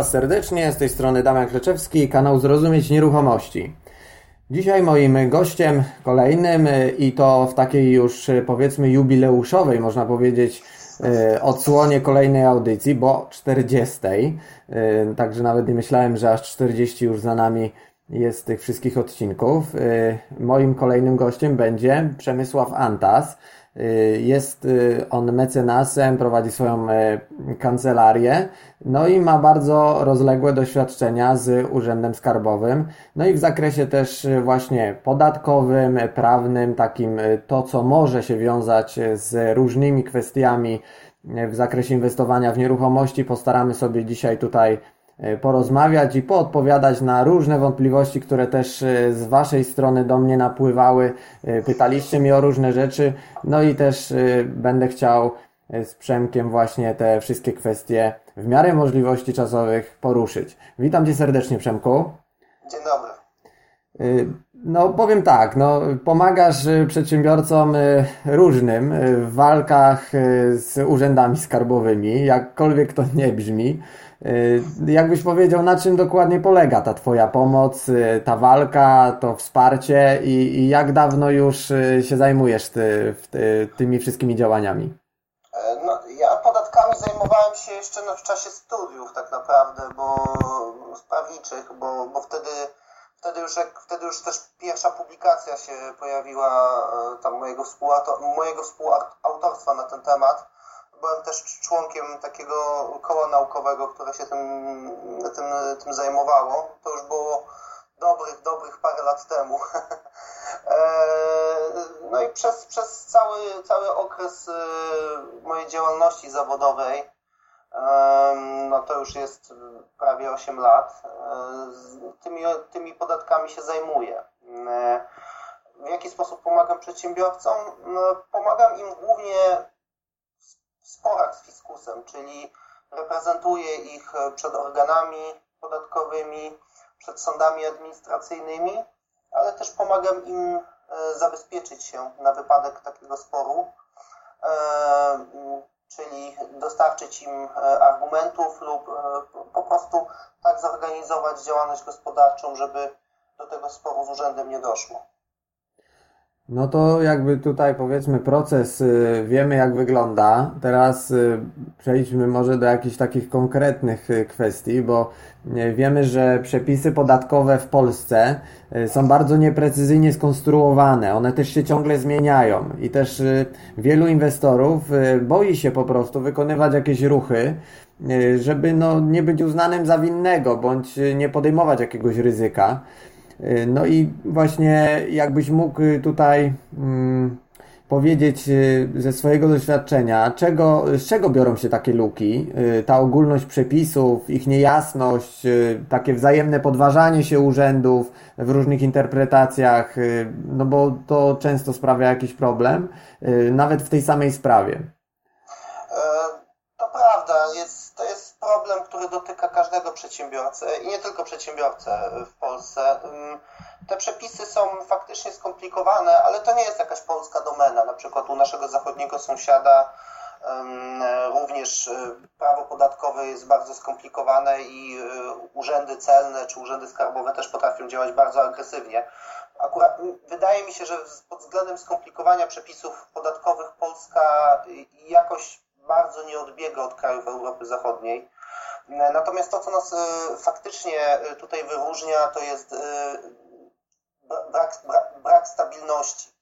Was serdecznie, z tej strony Damian Kleczewski, kanał Zrozumieć Nieruchomości. Dzisiaj moim gościem kolejnym i to w takiej już powiedzmy jubileuszowej, można powiedzieć, e, odsłonie kolejnej audycji, bo 40. E, także nawet nie myślałem, że aż 40 już za nami jest tych wszystkich odcinków. Moim kolejnym gościem będzie Przemysław Antas. Y, jest y, on mecenasem, prowadzi swoją y, kancelarię, no i ma bardzo rozległe doświadczenia z Urzędem Skarbowym, no i w zakresie też właśnie podatkowym, prawnym, takim to, co może się wiązać z różnymi kwestiami w zakresie inwestowania w nieruchomości. Postaramy sobie dzisiaj tutaj porozmawiać i poodpowiadać na różne wątpliwości, które też e, z Waszej strony do mnie napływały. E, pytaliście mnie o różne rzeczy, no i też będę chciał z Przemkiem właśnie te wszystkie kwestie w miarę możliwości czasowych poruszyć. Witam Cię serdecznie, Przemku. Dzień dobry. No, powiem tak, no, pomagasz przedsiębiorcom różnym w walkach z urzędami skarbowymi, jakkolwiek to nie brzmi. Y, jakbyś powiedział, na czym dokładnie polega ta Twoja pomoc, y, ta walka, to wsparcie i, i jak dawno już y, się zajmujesz ty, ty, tymi wszystkimi działaniami? E, no, ja podatkami zajmowałem się jeszcze no, w czasie studiów tak naprawdę, bo sprawniczych, bo, bo wtedy, wtedy, już, wtedy już też pierwsza publikacja się pojawiła e, tam mojego, mojego współautorstwa na ten temat byłem też członkiem takiego koła naukowego, które się tym, tym, tym zajmowało. To już było dobrych, dobrych parę lat temu. E, no i przez, przez cały, cały okres e, mojej działalności zawodowej, no to już jest prawie 8 lat, e, tymi, tymi podatkami się zajmuję. W jaki sposób pomagam przedsiębiorcom? No, pomagam im głównie sporach z fiskusem, czyli reprezentuję ich e, przed organami podatkowymi, przed sądami administracyjnymi, ale też pomagam im e, zabezpieczyć się na wypadek takiego sporu, e, czyli dostarczyć im argumentów lub po prostu tak zorganizować działalność gospodarczą, żeby do tego sporu z urzędem nie doszło. No to jakby tutaj powiedzmy proces y, wiemy jak wygląda. Teraz y, przejdźmy może do jakichś takich konkretnych y, kwestii, bo wiemy, że przepisy podatkowe w Polsce są bardzo nieprecyzyjnie skonstruowane. One też się ciągle zmieniają i też wielu inwestorów boi się po prostu wykonywać jakieś ruchy, żeby no, nie być uznanym za winnego bądź nie podejmować jakiegoś ryzyka. Y, no i właśnie jakbyś mógł tutaj mm, powiedzieć y, ze swojego doświadczenia, czego, z czego biorą się takie luki, y, ta ogólność przepisów, ich niejasność, takie wzajemne podważanie się urzędów w różnych interpretacjach, no bo to często sprawia jakiś problem, nawet w tej samej sprawie. Dotyka każdego przedsiębiorcę i nie tylko przedsiębiorcę w Polsce. Te przepisy są faktycznie skomplikowane, ale to nie jest jakaś polska domena. Na przykład u naszego zachodniego sąsiada również y, prawo podatkowe jest bardzo skomplikowane i y, urzędy celne czy urzędy skarbowe też potrafią działać bardzo agresywnie. Akurat wydaje mi się, że pod względem skomplikowania przepisów podatkowych Polska jakoś bardzo nie odbiega od krajów Europy Zachodniej. Natomiast to, co nas e, faktycznie e, tutaj wyróżnia, to jest e, brak, brak, brak stabilności.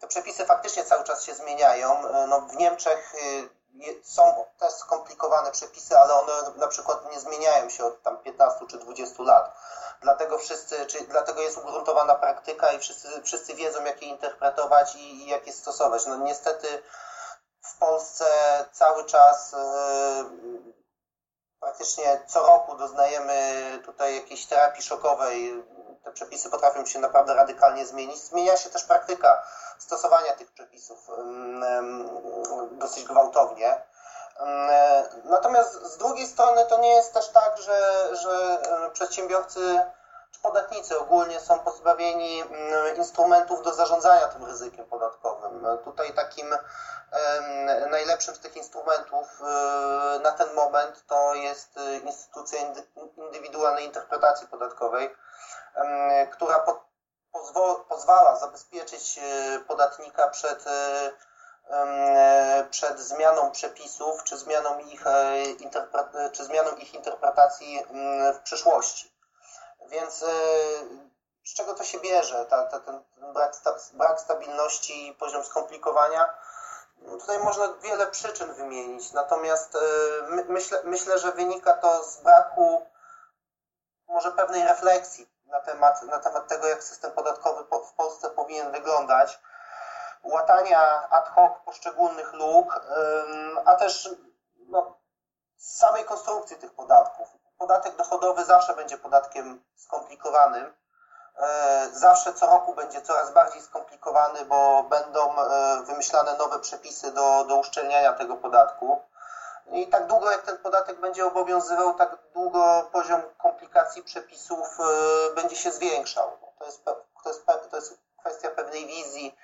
Te przepisy faktycznie cały czas się zmieniają. No, w Niemczech są też skomplikowane przepisy, ale one na przykład nie zmieniają się od tam 15 czy 20 lat. Dlatego wszyscy, czy, dlatego jest ugruntowana praktyka i wszyscy, wszyscy wiedzą, jak je interpretować i, i jak je stosować. No niestety w Polsce cały czas praktycznie co roku doznajemy tutaj jakiejś terapii szokowej. Te przepisy potrafią się naprawdę radykalnie zmienić. Zmienia się też praktyka stosowania tych przepisów dosyć gwałtownie. Natomiast z drugiej strony to nie jest też tak, że, że przedsiębiorcy podatnicy ogólnie są pozbawieni mm, instrumentów do zarządzania tym ryzykiem podatkowym. Tutaj takim najlepszym z tych instrumentów na ten moment to jest instytucja indywidualnej interpretacji podatkowej, która pozwala zabezpieczyć podatnika przed przed zmianą przepisów czy zmianą ich, e, czy zmianą ich interpretacji mm, w przyszłości. Więc e, z czego to się bierze, ta, ta, ten brak, brak stabilności i poziom skomplikowania? No, tutaj można wiele przyczyn wymienić, natomiast e, my, myślę, myślę, że wynika to z braku może pewnej refleksji na temat, na temat tego, jak system podatkowy w Polsce powinien wyglądać łatania ad hoc poszczególnych luk, a też no, samej konstrukcji tych podatków. Podatek dochodowy zawsze będzie podatkiem skomplikowanym. E, zawsze co roku będzie coraz bardziej skomplikowany, bo będą e, wymyślane nowe przepisy do, do uszczelniania tego podatku. I tak długo jak ten podatek będzie obowiązywał, tak długo poziom komplikacji przepisów e, będzie się zwiększał. To jest, to jest, to jest kwestia pewnej wizji,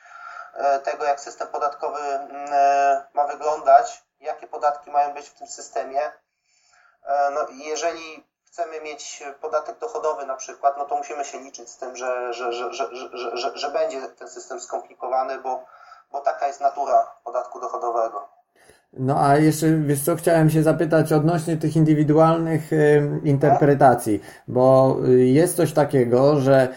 tego, jak system podatkowy mm, ma wyglądać, jakie podatki mają być w tym systemie. E, no, jeżeli chcemy mieć podatek dochodowy na przykład, no to musimy się liczyć z tym, że, że, że, że, że, że, że będzie ten system skomplikowany, bo, bo taka jest natura podatku dochodowego. No a jeszcze, wiesz co, chciałem się zapytać odnośnie tych indywidualnych y, interpretacji, bo y, jest coś takiego, że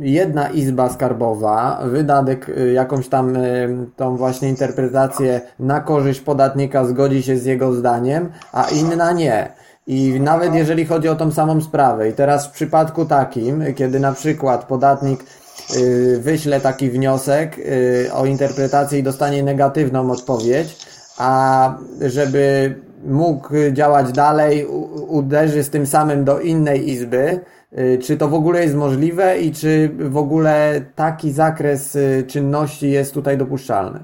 jedna izba skarbowa wyda y, jakąś tam y, tą właśnie interpretację na korzyść podatnika, zgodzi się z jego zdaniem, a inna nie. I nawet jeżeli chodzi o tą samą sprawę, i teraz w przypadku takim, kiedy na przykład podatnik y, wyśle taki wniosek y, o interpretację i dostanie negatywną odpowiedź, a żeby mógł działać dalej, uderzy z tym samym do innej izby. Y, czy to w ogóle jest możliwe i czy w ogóle taki zakres czynności jest tutaj dopuszczalny?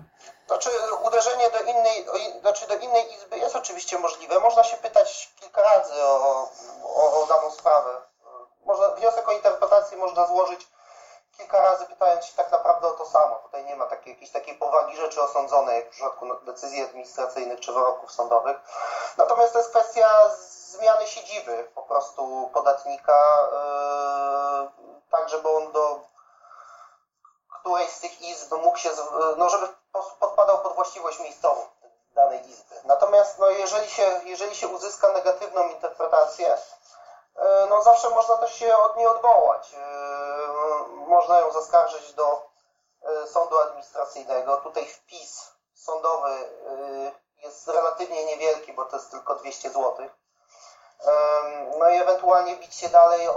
Znaczy, uderzenie do innej, znaczy do innej izby jest oczywiście możliwe. Można się pytać kilka razy o, o, o daną sprawę. Można, wniosek o interpretację można złożyć kilka razy pytając się tak naprawdę o to samo. Jakiejś takiej powagi rzeczy osądzonej, jak w przypadku decyzji administracyjnych czy wyroków sądowych. Natomiast to jest kwestia zmiany siedziby po prostu podatnika, yy, tak żeby on do którejś z tych izb mógł się, no żeby podpadał pod właściwość miejscową danej izby. Natomiast no, jeżeli, się, jeżeli się uzyska negatywną interpretację, E, no zawsze można też się od niej odwołać. E, można ją zaskarżyć do sądu administracyjnego. Tutaj wpis sądowy jest relatywnie niewielki, bo to jest tylko 200 zł. No i ewentualnie bić się dalej o,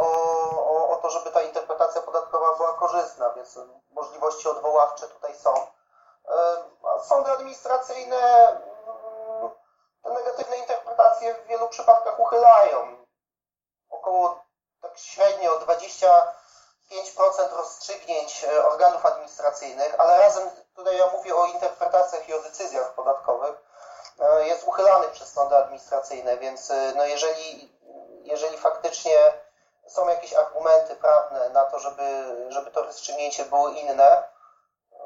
o, o to, żeby ta interpretacja podatkowa była korzystna, więc możliwości odwoławcze tutaj są. A sądy administracyjne mm, te negatywne interpretacje w wielu przypadkach uchylają około tak średnio 25% rozstrzygnięć e, organów administracyjnych, ale razem tutaj ja mówię o interpretacjach i o decyzjach podatkowych, e, jest uchylany przez sądy administracyjne, więc e, no jeżeli, jeżeli faktycznie są jakieś argumenty prawne na to, żeby, żeby to rozstrzygnięcie było inne,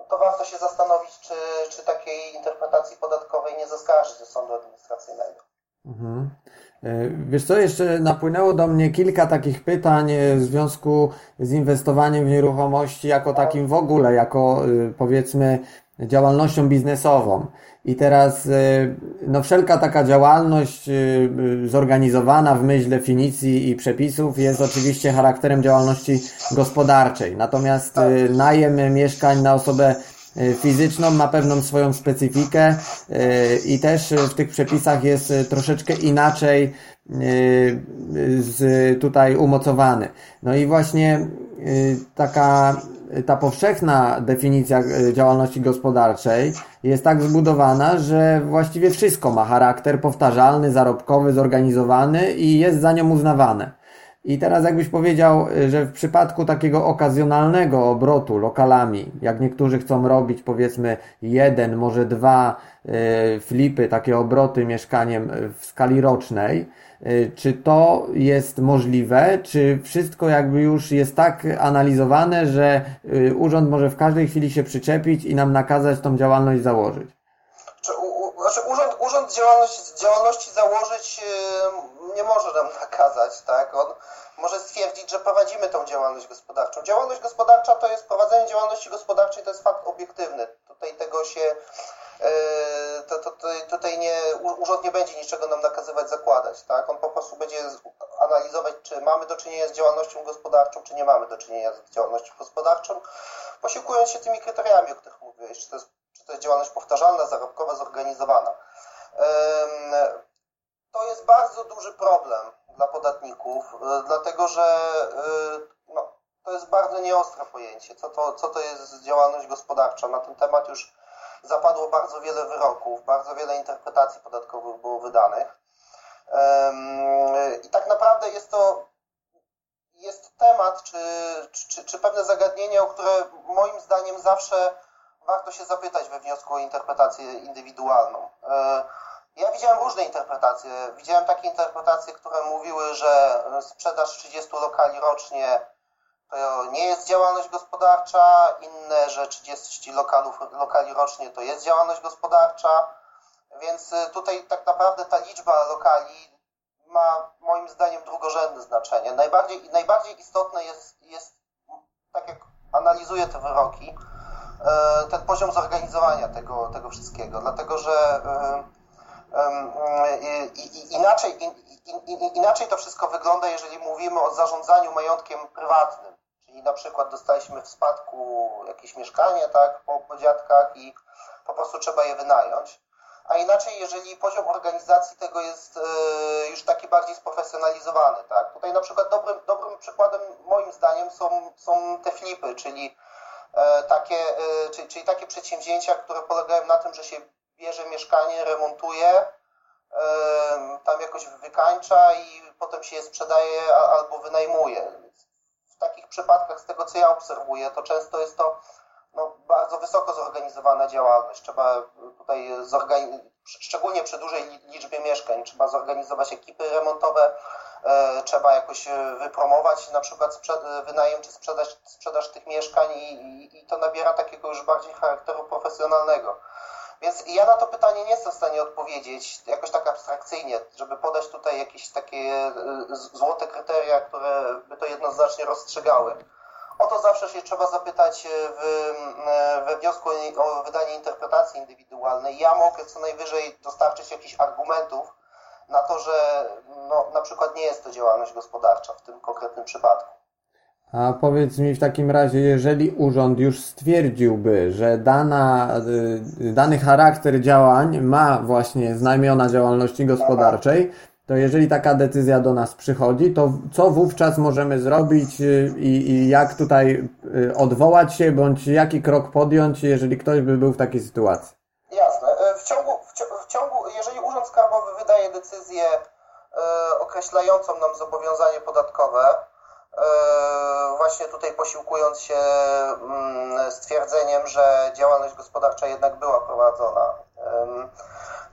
to warto się zastanowić, czy, czy takiej interpretacji podatkowej nie zaskarżyć do sądu administracyjnego. Mhm. E, wiesz co, jeszcze napłynęło do mnie kilka takich pytań e, w związku z inwestowaniem w nieruchomości jako takim w ogóle, jako e, powiedzmy działalnością biznesową. I teraz no wszelka taka działalność zorganizowana w myśl definicji i przepisów jest oczywiście charakterem działalności gospodarczej. Natomiast najem mieszkań na osobę fizyczną, ma pewną swoją specyfikę e, i też w tych przepisach jest e, troszeczkę inaczej z, tutaj umocowany. No i właśnie taka ta powszechna definicja działalności gospodarczej jest tak zbudowana, że właściwie wszystko ma charakter powtarzalny, zarobkowy, zorganizowany i jest za nią uznawane. I teraz jakbyś powiedział, że w przypadku takiego okazjonalnego obrotu lokalami, jak niektórzy chcą robić powiedzmy jeden, może dwa e, flipy, takie obroty mieszkaniem w skali rocznej, Czy to jest możliwe? Czy wszystko jakby już jest tak analizowane, że urząd może w każdej chwili się przyczepić i nam nakazać tą działalność założyć? Znaczy urząd, urząd działalności, działalności założyć nie może nam nakazać, tak? On może stwierdzić, że prowadzimy tą działalność gospodarczą. Działalność gospodarcza to jest prowadzenie działalności gospodarczej, to jest fakt obiektywny. Tutaj tego się e, to, to, to, tutaj nie, urząd nie będzie niczego nam nakazywać, zakładać. Tak? On po prostu będzie analizować, czy mamy do czynienia z działalnością gospodarczą, czy nie mamy do czynienia z działalnością gospodarczą, posiłkując się tymi kryteriami, o których mówiłeś, czy to jest, czy to jest działalność powtarzalna, zarobkowa, zorganizowana. To jest bardzo duży problem dla podatników, e, dlatego że e, no, to jest bardzo nieostre pojęcie, co to, co to jest działalność gospodarcza. Na ten temat już zapadło bardzo wiele wyroków, bardzo wiele interpretacji podatkowych było wydanych. I tak naprawdę jest to jest temat, czy, czy, czy pewne zagadnienie, o które moim zdaniem zawsze warto się zapytać we wniosku o interpretację indywidualną. Ja widziałem różne interpretacje. Widziałem takie interpretacje, które mówiły, że sprzedaż 30 lokali rocznie to nie jest działalność gospodarcza, inne, że 30 lokalów, lokali rocznie to jest działalność gospodarcza. Więc y, tutaj tak naprawdę ta liczba lokali ma moim zdaniem drugorzędne znaczenie. Najbardziej, najbardziej istotne jest, jest, tak jak analizuję te wyroki, y, ten poziom zorganizowania tego, tego wszystkiego. Dlatego, że y, Inaczej, inaczej to wszystko wygląda, jeżeli mówimy o zarządzaniu majątkiem prywatnym. Czyli na przykład dostaliśmy w spadku jakieś mieszkanie, tak, po, po dziadkach i po prostu trzeba je wynająć. A inaczej, jeżeli poziom organizacji tego jest e, już taki bardziej sprofesjonalizowany, tak. Tutaj na przykład dobrym, dobrym przykładem moim zdaniem są, są te flipy, czyli e, takie, e, czyli, czyli takie przedsięwzięcia, które polegają na tym, że się bierze mieszkanie, remontuje, tam jakoś wykańcza i potem się je sprzedaje albo wynajmuje. W takich przypadkach, z tego co ja obserwuję, to często jest to no, bardzo wysoko zorganizowana działalność. Trzeba tutaj, szczególnie przy dużej liczbie mieszkań, trzeba zorganizować ekipy remontowe, e, trzeba jakoś wypromować na przykład wynajem czy sprzedaż, sprzedaż tych mieszkań i, i, i to nabiera takiego już bardziej charakteru profesjonalnego. Więc ja na to pytanie nie jestem w stanie odpowiedzieć jakoś tak abstrakcyjnie, żeby podać tutaj jakieś takie e, złote kryteria, które by to jednoznacznie rozstrzygały. O to zawsze się trzeba zapytać e, w, e, we wniosku o wydanie interpretacji indywidualnej. Ja mogę co najwyżej dostarczyć jakichś argumentów na to, że no, na przykład nie jest to działalność gospodarcza w tym konkretnym przypadku. A powiedz mi w takim razie, jeżeli urząd już stwierdziłby, że dana, y, dany charakter działań ma właśnie znamiona działalności gospodarczej, to jeżeli taka decyzja do nas przychodzi, to co wówczas możemy zrobić y, i, i jak tutaj y, odwołać się, bądź jaki krok podjąć, jeżeli ktoś by był w takiej sytuacji? Jasne. E, w ciągu, w ciągu jeżeli Urząd Skarbowy wydaje decyzję e, określającą nam zobowiązanie podatkowe, właśnie tutaj posiłkując się mm, stwierdzeniem, że działalność gospodarcza jednak była prowadzona.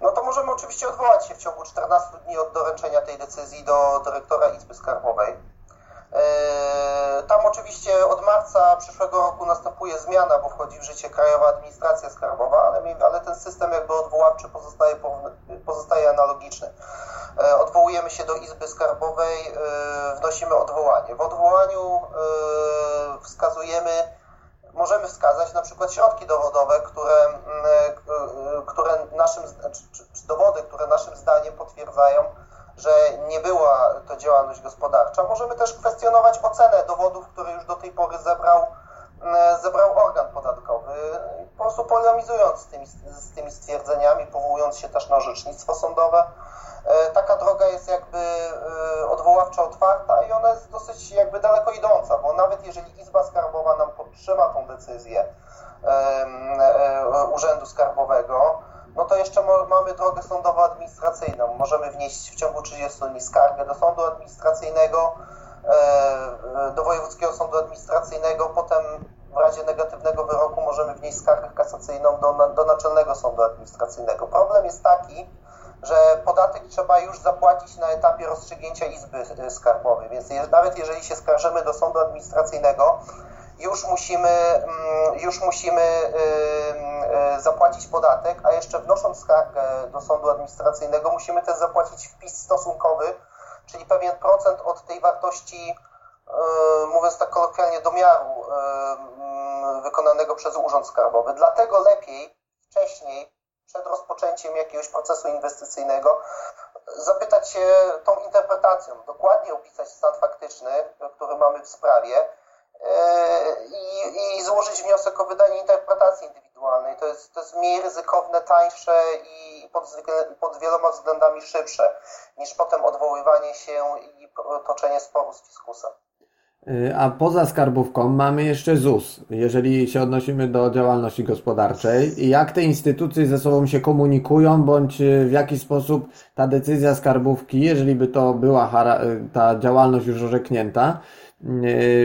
No to możemy oczywiście odwołać się w ciągu 14 dni od doręczenia tej decyzji do dyrektora Izby Skarbowej. E, tam oczywiście od marca przyszłego roku następuje zmiana, bo wchodzi w życie Krajowa Administracja Skarbowa, ale, ten system jakby odwoławczy pozostaje, pozostaje analogiczny. E, odwołujemy się do Izby Skarbowej, e, wnosimy odwołanie. W odwołaniu wskazujemy, możemy wskazać na przykład środki dowodowe, które, które naszym, czy dowody, które naszym zdaniem potwierdzają, że nie była to działalność gospodarcza. Możemy też kwestionować ocenę dowodów, które już do tej pory zebrał, mm, zebrał organ podatkowy, po prostu polemizując z tymi, z tymi stwierdzeniami, powołując się też na orzecznictwo sądowe. E, taka droga jest jakby e, odwoławcza otwarta i ona jest dosyć jakby daleko idąca, bo nawet jeżeli Izba Skarbowa nam podtrzyma tą decyzję e, Urzędu Skarbowego, no to jeszcze mamy drogę sądowo-administracyjną. Możemy wnieść w ciągu 30 dni skargę do sądu administracyjnego, e, do Wojewódzkiego Sądu Administracyjnego, potem w razie negatywnego wyroku możemy wnieść skargę kasacyjną do, do Naczelnego Sądu Administracyjnego. Problem jest taki, że podatek trzeba już zapłacić na etapie rozstrzygnięcia Izby Skarbowej. Więc nawet jeżeli się skarżymy do sądu administracyjnego, już musimy, mm, już musimy y, y, zapłacić podatek, a jeszcze wnosząc skargę do sądu administracyjnego, musimy też zapłacić wpis stosunkowy, czyli pewien procent od tej wartości, y, mówiąc tak kolokwialnie, domiaru mm, wykonanego przez Urząd Skarbowy. Dlatego lepiej wcześniej, przed rozpoczęciem jakiegoś procesu inwestycyjnego, zapytać się tą interpretacją, dokładnie opisać stan faktyczny, który mamy w sprawie, i, i złożyć wniosek o wydanie interpretacji indywidualnej. To jest, to jest mniej ryzykowne, tańsze i pod, pod wieloma względami szybsze niż potem odwoływanie się i toczenie sporu z fiskusem. E, a poza skarbówką mamy jeszcze ZUS, jeżeli się odnosimy do działalności gospodarczej. Jak te instytucje ze sobą się komunikują, bądź e, w jaki sposób ta decyzja skarbówki, jeżeli by to była ta działalność już orzeknięta, Y,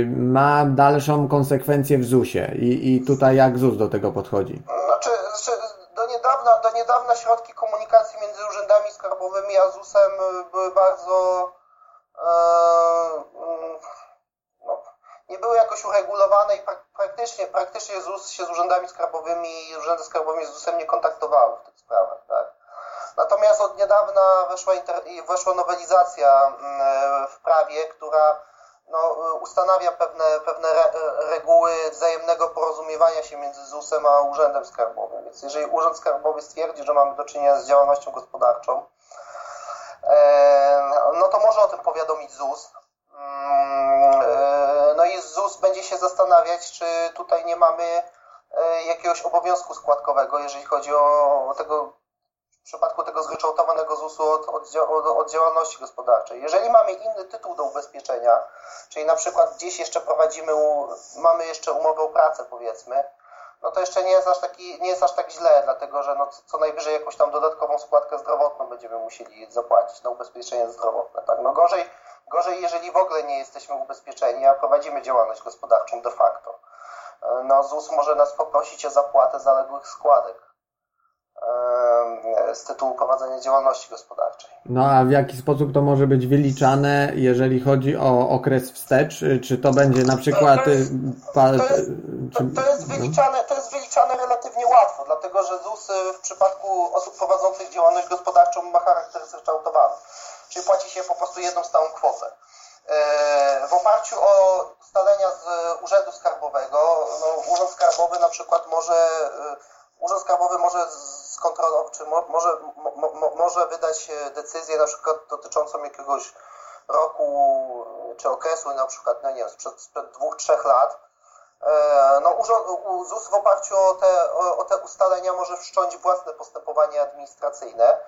ma dalszą konsekwencję w ZUS-ie i, i tutaj jak ZUS do tego podchodzi? Znaczy, znaczy, do, niedawna, do niedawna środki komunikacji między urzędami skarbowymi a ZUS-em były bardzo e, no, nie były jakoś uregulowane i praktycznie, praktycznie ZUS się z urzędami skarbowymi i urzędy skarbowe z ZUS-em nie kontaktowały w tych sprawach. Tak? Natomiast od niedawna weszła, weszła nowelizacja w prawie, która no, ustanawia pewne, pewne re, reguły wzajemnego porozumiewania się między ZUS-em a Urzędem Skarbowym. Więc jeżeli Urząd Skarbowy stwierdzi, że mamy do czynienia z działalnością gospodarczą, no to może o tym powiadomić ZUS. Mm, e, no i ZUS będzie się zastanawiać, czy tutaj nie mamy e, jakiegoś obowiązku składkowego, jeżeli chodzi o tego w przypadku tego zryczałtowanego ZUS-u od, od, od, działalności gospodarczej. Jeżeli mamy inny tytuł do ubezpieczenia, czyli na przykład gdzieś jeszcze prowadzimy, mamy jeszcze umowę o pracę powiedzmy, no to jeszcze nie jest aż, taki, nie jest aż tak źle, dlatego że no co najwyżej jakąś tam dodatkową składkę zdrowotną będziemy musieli zapłacić na ubezpieczenie zdrowotne. Tak? No gorzej, gorzej, jeżeli w ogóle nie jesteśmy ubezpieczeni, a prowadzimy działalność gospodarczą de facto. No ZUS może nas poprosić o zapłatę zaległych składek z tytułu prowadzenia działalności gospodarczej. No a w jaki sposób to może być wyliczane, jeżeli chodzi o okres wstecz? Czy to będzie na przykład... To jest, to jest, to, to jest, wyliczane, to jest wyliczane relatywnie łatwo, dlatego że ZUS w przypadku osób prowadzących działalność gospodarczą ma charakter zryczałtowany. Czyli płaci się po prostu jedną stałą kwotę. E, w oparciu o ustalenia z Urzędu Skarbowego, no, Urząd Skarbowy na przykład może e, Urząd Skarbowy może skontrolować, czy mo, może, mo, może wydać decyzję na przykład dotyczącą jakiegoś roku czy okresu, na przykład, no nie wiem, sprzed, sprzed dwóch, trzech lat. E, no, urząd, ZUS w oparciu o te, o, te ustalenia może wszcząć własne postępowanie administracyjne,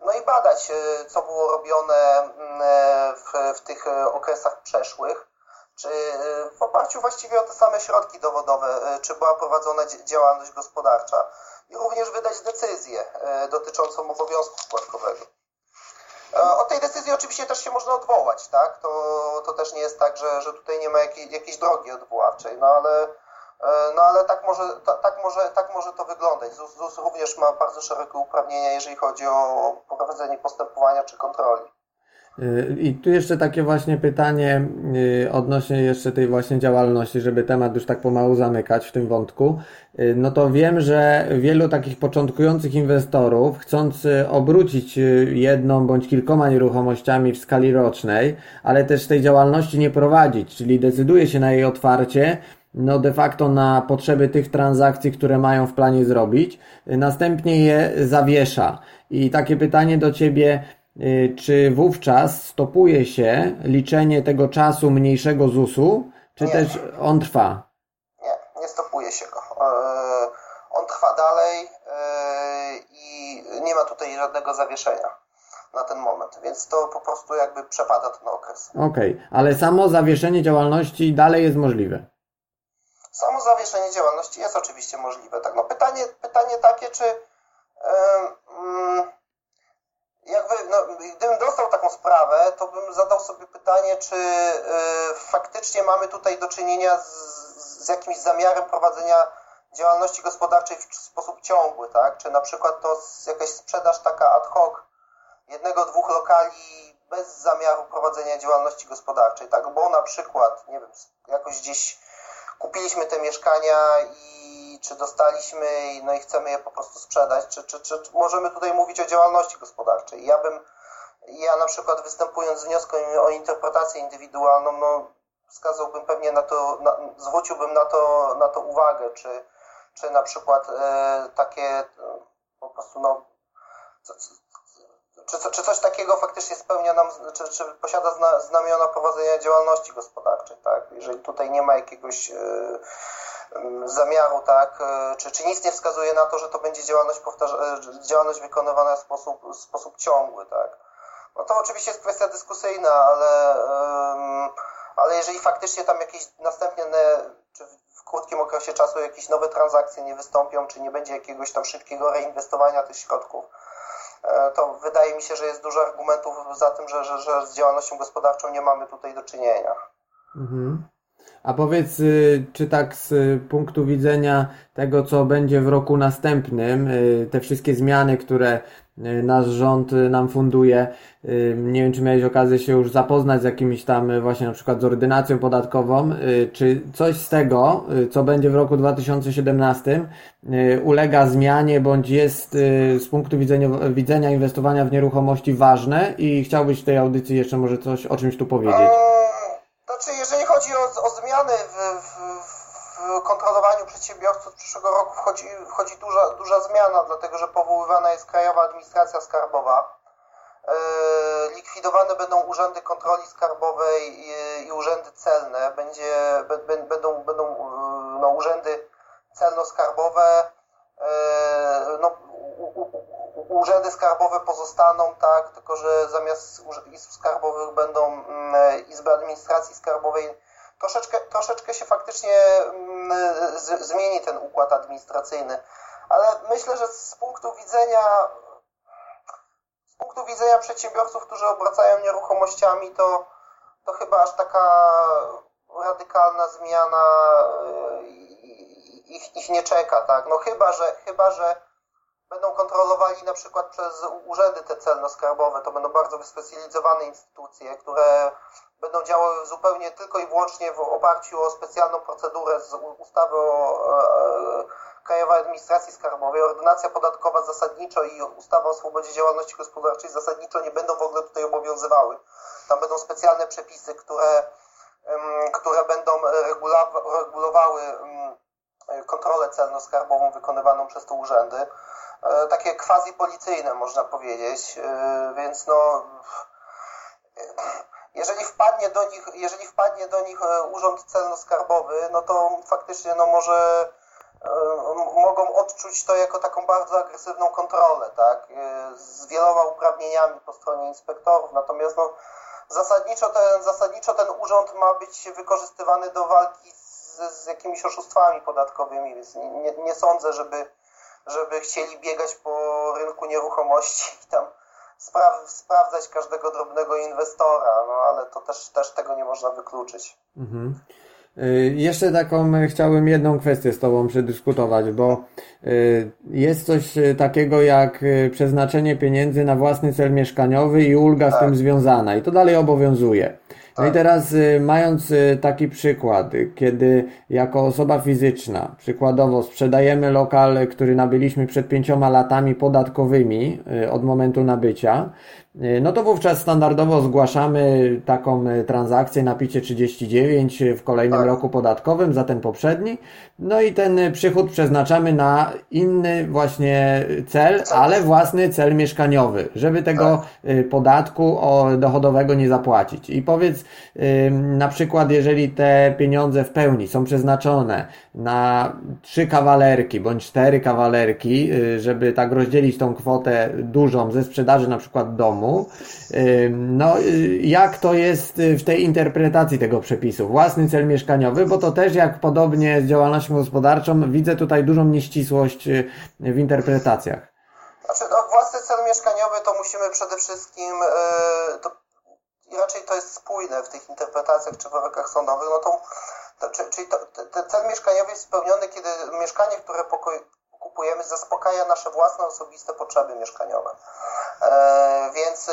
no i badać, e, co było robione e, w, w tych okresach przeszłych czy e, w oparciu właściwie o te same środki dowodowe, e, czy była prowadzona działalność gospodarcza i również wydać decyzję e, dotyczącą obowiązku składkowego. Od tej decyzji oczywiście też się można odwołać, tak? To, to też nie jest tak, że, że tutaj nie ma jakiej, jakiejś drogi odwoławczej, no ale, no ale tak, może, tak, może, tak może to wyglądać. ZUS, ZUS również ma bardzo szerokie uprawnienia, jeżeli chodzi o prowadzenie postępowania czy kontroli. I tu jeszcze takie właśnie pytanie y, odnośnie jeszcze tej właśnie działalności, żeby temat już tak pomału zamykać w tym wątku. Y, no to wiem, że wielu takich początkujących inwestorów, chcąc y, obrócić jedną bądź kilkoma nieruchomościami w skali rocznej, ale też tej działalności nie prowadzić, czyli decyduje się na jej otwarcie, no de facto na potrzeby tych transakcji, które mają w planie zrobić, następnie je zawiesza. I takie pytanie do Ciebie, Y, czy wówczas stopuje się liczenie tego czasu mniejszego ZUS-u, czy nie. też on trwa? Nie, nie stopuje się go. E, on trwa dalej e, i nie ma tutaj żadnego zawieszenia na ten moment, więc to po prostu jakby przepada ten okres. Okej, okay. ale samo zawieszenie działalności dalej jest możliwe? Samo zawieszenie działalności jest oczywiście możliwe. Tak, no pytanie, pytanie takie, czy yy, jakby, no, gdybym dostał taką sprawę, to bym zadał sobie pytanie, czy y, faktycznie mamy tutaj do czynienia z, z jakimś zamiarem prowadzenia działalności gospodarczej w sposób ciągły, tak? Czy na przykład to jakaś sprzedaż taka ad hoc jednego, dwóch lokali bez zamiaru prowadzenia działalności gospodarczej, tak, bo na przykład, nie wiem, jakoś gdzieś kupiliśmy te mieszkania i czy dostaliśmy, no i chcemy je po prostu sprzedać, czy, czy, czy możemy tutaj mówić o działalności gospodarczej. Ja bym, ja na przykład występując z wnioskiem o interpretację indywidualną, no wskazałbym pewnie na to, na, zwróciłbym na to, na to uwagę, czy, czy na przykład e, takie e, po prostu no, czy, czy coś takiego faktycznie spełnia nam, czy, czy posiada zna, znamiona prowadzenia działalności gospodarczej, tak? Jeżeli tutaj nie ma jakiegoś e, zamiaru, tak? E, czy, czy nic nie wskazuje na to, że to będzie działalność, e, działalność wykonywana w sposób, w sposób ciągły, tak? No to oczywiście jest kwestia dyskusyjna, ale, ale jeżeli faktycznie tam jakieś następne, czy w krótkim okresie czasu jakieś nowe transakcje nie wystąpią, czy nie będzie jakiegoś tam szybkiego reinwestowania tych środków, E, to wydaje mi się, że jest dużo argumentów za tym, że, że, że z działalnością gospodarczą nie mamy tutaj do czynienia. Mhm. A powiedz, y, czy tak z punktu widzenia tego, co będzie w roku następnym, y, te wszystkie zmiany, które y, nasz rząd nam funduje, nie wiem, czy miałeś okazję się już zapoznać z jakimiś tam właśnie na przykład z ordynacją podatkową, czy coś z tego, co będzie w roku 2017, ulega zmianie, bądź jest z punktu widzenia, widzenia inwestowania w nieruchomości ważne i chciałbyś w tej audycji jeszcze może coś o czymś tu powiedzieć? Znaczy, jeżeli chodzi o, o zmiany w, w, w, kontrolowaniu przedsiębiorców przyszłego roku, wchodzi, wchodzi duża, duża zmiana, dlatego że powoływana jest Krajowa Administracja Skarbowa. E, likwidowane będą urzędy kontroli skarbowej i, i urzędy celne. Będzie, będą, będą e, no, urzędy celno-skarbowe. E, no, urzędy skarbowe pozostaną, tak, tylko że zamiast izb skarbowych będą mm, izby administracji skarbowej. Troszeczkę, troszeczkę się faktycznie mm, zmieni ten układ administracyjny, ale myślę, że z punktu widzenia z punktu widzenia przedsiębiorców, którzy obracają nieruchomościami, to, to chyba aż taka radykalna zmiana e, ich, ich nie czeka, tak? No chyba, że chyba, że będą kontrolowali na przykład przez urzędy te celno-skarbowe. To będą bardzo wyspecjalizowane instytucje, które będą działały zupełnie tylko i wyłącznie w oparciu o specjalną procedurę z ustawy o e, Krajowej Administracji Skarbowej. Ordynacja podatkowa zasadniczo i ustawa o swobodzie działalności gospodarczej zasadniczo nie będą w ogóle tutaj obowiązywały. Tam będą specjalne przepisy, które, które będą regulowały kontrolę celno-skarbową wykonywaną przez te urzędy. E, takie quasi policyjne można powiedzieć, e, więc no jeżeli wpadnie do nich, jeżeli wpadnie do nich e, urząd celno-skarbowy, no to faktycznie no może mogą odczuć to jako taką bardzo agresywną kontrolę, tak, z wieloma uprawnieniami po stronie inspektorów, natomiast no zasadniczo ten, zasadniczo ten urząd ma być wykorzystywany do walki z, z jakimiś oszustwami podatkowymi, więc nie, nie sądzę, żeby żeby chcieli biegać po rynku nieruchomości i tam spraw, sprawdzać każdego drobnego inwestora, no ale to też, też tego nie można wykluczyć. Mhm. Y, jeszcze taką chciałbym jedną kwestię z Tobą przedyskutować, bo y, jest coś takiego jak y, przeznaczenie pieniędzy na własny cel mieszkaniowy i ulga tak. z tym związana i to dalej obowiązuje. No i tak. teraz y, mając y, taki przykład, kiedy jako osoba fizyczna, przykładowo sprzedajemy lokal, który nabyliśmy przed pięcioma latami podatkowymi y, od momentu nabycia, no to wówczas standardowo zgłaszamy taką transakcję na picie 39 w kolejnym tak. roku podatkowym za ten poprzedni. No i ten przychód przeznaczamy na inny właśnie cel, ale własny cel mieszkaniowy, żeby tego tak. podatku dochodowego nie zapłacić. I powiedz, na przykład jeżeli te pieniądze w pełni są przeznaczone na trzy kawalerki bądź cztery kawalerki, y, żeby tak rozdzielić tą kwotę dużą ze sprzedaży na przykład domu, no y, jak to jest w tej interpretacji tego przepisu? Własny cel mieszkaniowy, bo to też jak podobnie z działalnością gospodarczą widzę tutaj dużą nieścisłość y, w interpretacjach. Znaczy, no, własny cel mieszkaniowy to musimy przede wszystkim, to i raczej to jest spójne w tych interpretacjach czy wyrokach sądowych, no to, to czyli to, ten cel mieszkaniowy jest spełniony, kiedy mieszkanie, które kupujemy, zaspokaja nasze własne, osobiste potrzeby mieszkaniowe. E, więc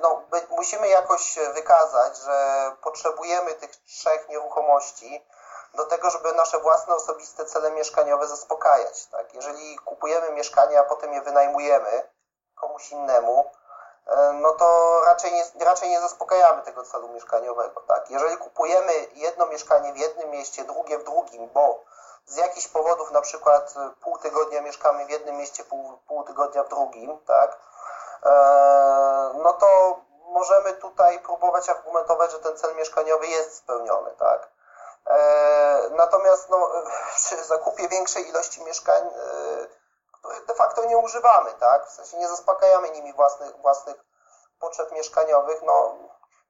no, musimy jakoś wykazać, że potrzebujemy tych trzech nieruchomości do tego, żeby nasze własne osobiste cele mieszkaniowe zaspokajać. Tak? Jeżeli kupujemy mieszkanie, a potem je wynajmujemy komuś innemu, no to raczej nie, raczej nie zaspokajamy tego celu mieszkaniowego. Tak? Jeżeli kupujemy jedno mieszkanie w jednym mieście, drugie w drugim, bo z jakichś powodów na przykład pół tygodnia mieszkamy w jednym mieście, pół, pół tygodnia w drugim, tak? E, no to możemy tutaj próbować argumentować, że ten cel mieszkaniowy jest spełniony. Tak? E, natomiast no, przy zakupie większej ilości mieszkań których de facto nie używamy, tak? W sensie nie zaspokajamy nimi własnych, własnych potrzeb mieszkaniowych, no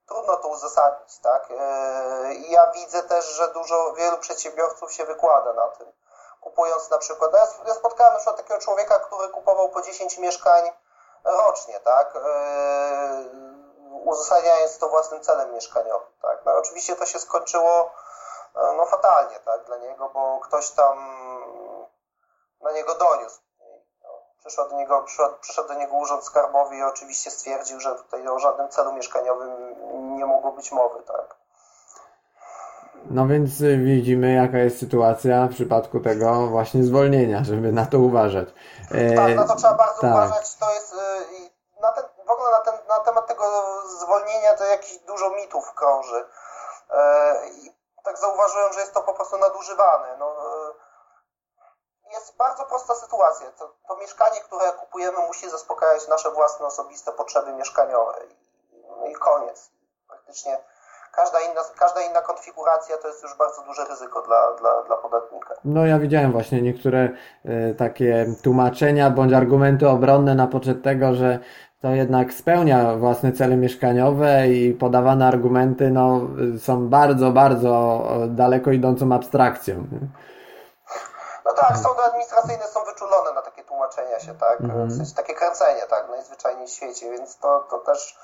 trudno to uzasadnić, tak? E, I ja widzę też, że dużo, wielu przedsiębiorców się wykłada na tym. Kupując na przykład, no ja spotkałem na przykład takiego człowieka, który kupował po 10 mieszkań rocznie, tak? E, uzasadniając to własnym celem mieszkaniowym, tak? No oczywiście to się skończyło e, no fatalnie, tak? Dla niego, bo ktoś tam na niego doniósł Przyszedł do, niego, przyszedł, przyszedł do niego urząd skarbowy i oczywiście stwierdził, że tutaj o żadnym celu mieszkaniowym nie mogło być mowy, tak. No więc y, widzimy, jaka jest sytuacja w przypadku tego właśnie zwolnienia, żeby na to uważać. E, tak, na to trzeba bardzo tak. uważać. To jest y, na ten, w ogóle na, ten, na temat tego zwolnienia to jakiś dużo mitów krąży. E, I tak zauważyłem, że jest to po prostu nadużywane. No, jest bardzo prosta sytuacja. To, to, mieszkanie, które kupujemy, musi zaspokajać nasze własne osobiste potrzeby mieszkaniowe. I, i koniec. Praktycznie każda inna, każda inna konfiguracja to jest już bardzo duże ryzyko dla, dla, dla podatnika. No ja widziałem właśnie niektóre y, takie tłumaczenia bądź argumenty obronne na poczet tego, że to jednak spełnia własne cele mieszkaniowe i podawane argumenty no, są bardzo, bardzo daleko idącą abstrakcją. No tak, sądy administracyjne są wyczulone na takie tłumaczenia się, tak? Mm. W sensie takie kręcenie, tak, najzwyczajniej w świecie, więc to, to też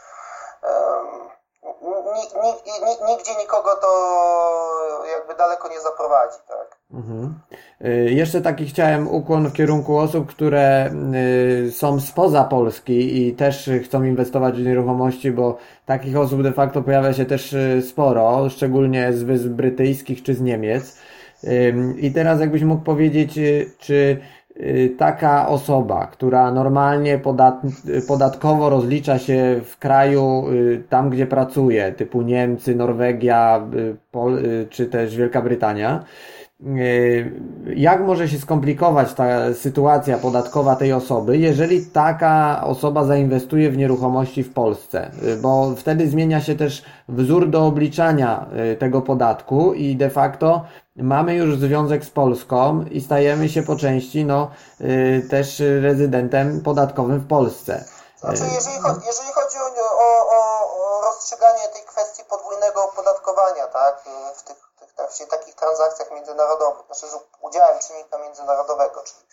um, nigdzie nikogo to jakby daleko nie zaprowadzi, tak? Mhm. Y, jeszcze taki chciałem ukłon w kierunku osób, które y, są spoza Polski i też chcą inwestować w nieruchomości, bo takich osób de facto pojawia się też y, sporo, szczególnie z Wysp Brytyjskich czy z Niemiec. I teraz jakbyś mógł powiedzieć, y, czy y, taka osoba, która normalnie podat, podatkowo rozlicza się w kraju y, tam, gdzie pracuje, typu Niemcy, Norwegia, Pol, czy też Wielka Brytania, jak może się skomplikować ta sytuacja podatkowa tej osoby, jeżeli taka osoba zainwestuje w nieruchomości w Polsce? Bo wtedy zmienia się też wzór do obliczania tego podatku i de facto mamy już związek z Polską i stajemy się po części no, y, też rezydentem podatkowym w Polsce. Znaczy, jeżeli, chodzi, jeżeli chodzi o, o, o, rozstrzyganie tej kwestii podwójnego opodatkowania, tak, w tych, tych, takich transakcjach międzynarodowych, znaczy z udziałem czynnika międzynarodowego, czyli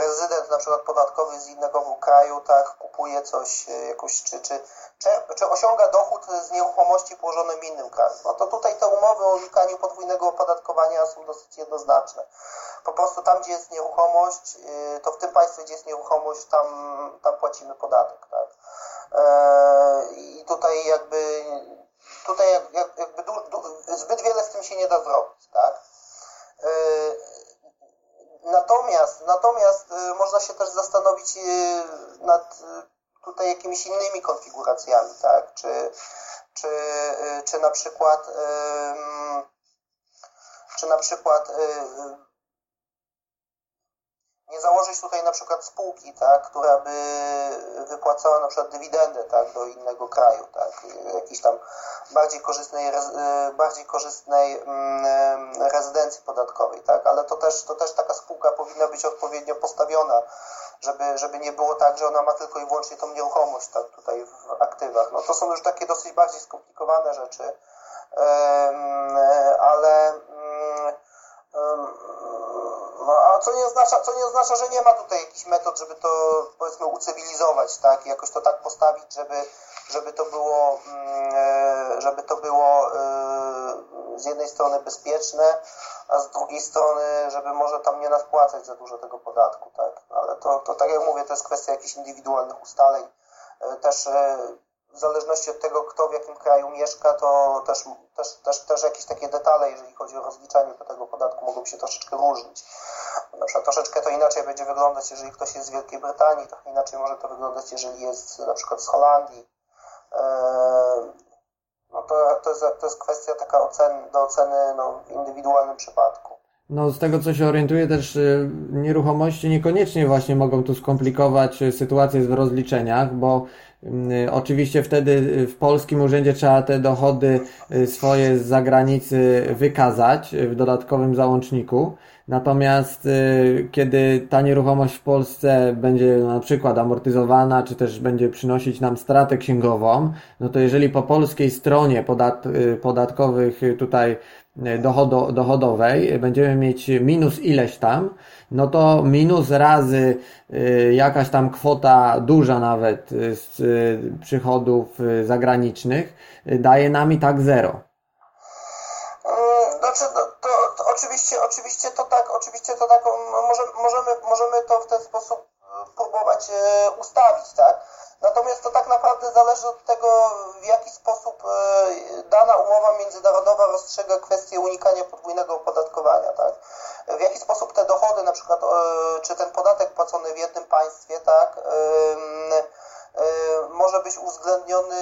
rezydent na przykład podatkowy z innego kraju, tak, kupuje coś, e, jakoś, czy, czy, czy osiąga dochód z nieruchomości położonej w innym kraju. No to tutaj te umowy o unikaniu podwójnego opodatkowania są dosyć jednoznaczne. Po prostu tam, gdzie jest nieruchomość, e, to w tym państwie, gdzie jest nieruchomość, tam, tam płacimy podatek, tak. E, I tutaj jakby, tutaj jakby du, du, zbyt wiele z tym się nie da zrobić, tak. Natomiast, natomiast y, można się też zastanowić y, nad y, tutaj jakimiś innymi konfiguracjami, tak? Czy, czy, czy na przykład czy na przykład nie założyć tutaj na przykład spółki, tak, która by wypłacała na przykład dywidendę tak, do innego kraju, tak, jakiejś tam bardziej korzystnej, bardziej korzystnej mm, rezydencji podatkowej, tak, ale to też, to też taka spółka powinna być odpowiednio postawiona, żeby, żeby nie było tak, że ona ma tylko i wyłącznie tą nieruchomość tak, tutaj w aktywach. No to są już takie dosyć bardziej skomplikowane rzeczy, ale no, a co nie, oznacza, co nie oznacza, że nie ma tutaj jakichś metod, żeby to powiedzmy ucywilizować, tak? Jakoś to tak postawić, żeby, żeby to było, mm, e, żeby to było e, z jednej strony bezpieczne, a z drugiej strony, żeby może tam nie nadpłacać za dużo tego podatku, tak? Ale to, to tak jak mówię, to jest kwestia jakichś indywidualnych ustaleń też w zależności od tego, kto w jakim kraju mieszka, to też, też, też, też jakieś takie detale, jeżeli chodzi o rozliczanie tego podatku, mogą się troszeczkę różnić. Na przykład troszeczkę to inaczej będzie wyglądać, jeżeli ktoś jest z Wielkiej Brytanii, trochę inaczej może to wyglądać, jeżeli jest na przykład z Holandii. No to, to, jest, to jest kwestia taka oceny, do oceny no, w indywidualnym przypadku. No, z tego co się orientuję, też y, nieruchomości niekoniecznie właśnie mogą tu skomplikować y, sytuację w rozliczeniach, bo oczywiście wtedy w polskim urzędzie trzeba te dochody swoje z zagranicy wykazać w dodatkowym załączniku. Natomiast kiedy ta nieruchomość w Polsce będzie na przykład amortyzowana, czy też będzie przynosić nam stratę księgową, no to jeżeli po polskiej stronie podat podatkowych tutaj dochodo, dochodowej będziemy mieć minus ileś tam, no to minus razy y, jakaś tam kwota duża nawet y, z y, przychodów zagranicznych daje nam i tak zero. Znaczy, to, to, to, oczywiście, oczywiście to tak, oczywiście to tak, możemy, możemy to w ten sposób próbować ustawić, tak? Natomiast to tak naprawdę zależy od tego, w jaki sposób e, dana umowa międzynarodowa rozstrzyga kwestię unikania podwójnego opodatkowania. Tak? W jaki sposób te dochody, na przykład, e, czy ten podatek płacony w jednym państwie, tak, e, może być uwzględniony,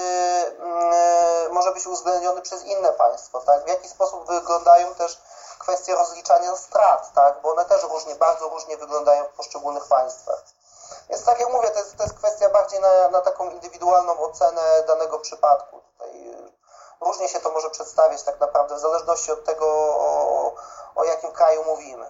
może być uwzględniony przez inne państwo, tak? W jaki sposób wyglądają też kwestie rozliczania strat, tak? Bo one też różnie, bardzo różnie wyglądają w poszczególnych państwach. Więc tak jak mówię, to jest, to jest kwestia bardziej na, na taką indywidualną ocenę danego przypadku. Tutaj y, różnie się to może przedstawiać tak naprawdę, w zależności od tego, o, o jakim kraju mówimy.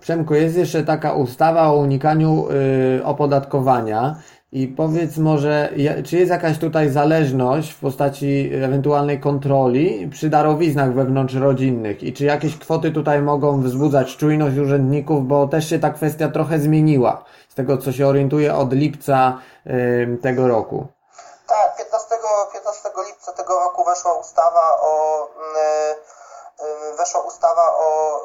Przemku, jest jeszcze taka ustawa o unikaniu y, opodatkowania. I powiedz może, czy jest jakaś tutaj zależność w postaci ewentualnej kontroli przy darowiznach wewnątrzrodzinnych i czy jakieś kwoty tutaj mogą wzbudzać czujność urzędników, bo też się ta kwestia trochę zmieniła z tego co się orientuję od lipca y, tego roku. Tak, 15, 15 lipca tego roku weszła ustawa o y, y, weszła ustawa o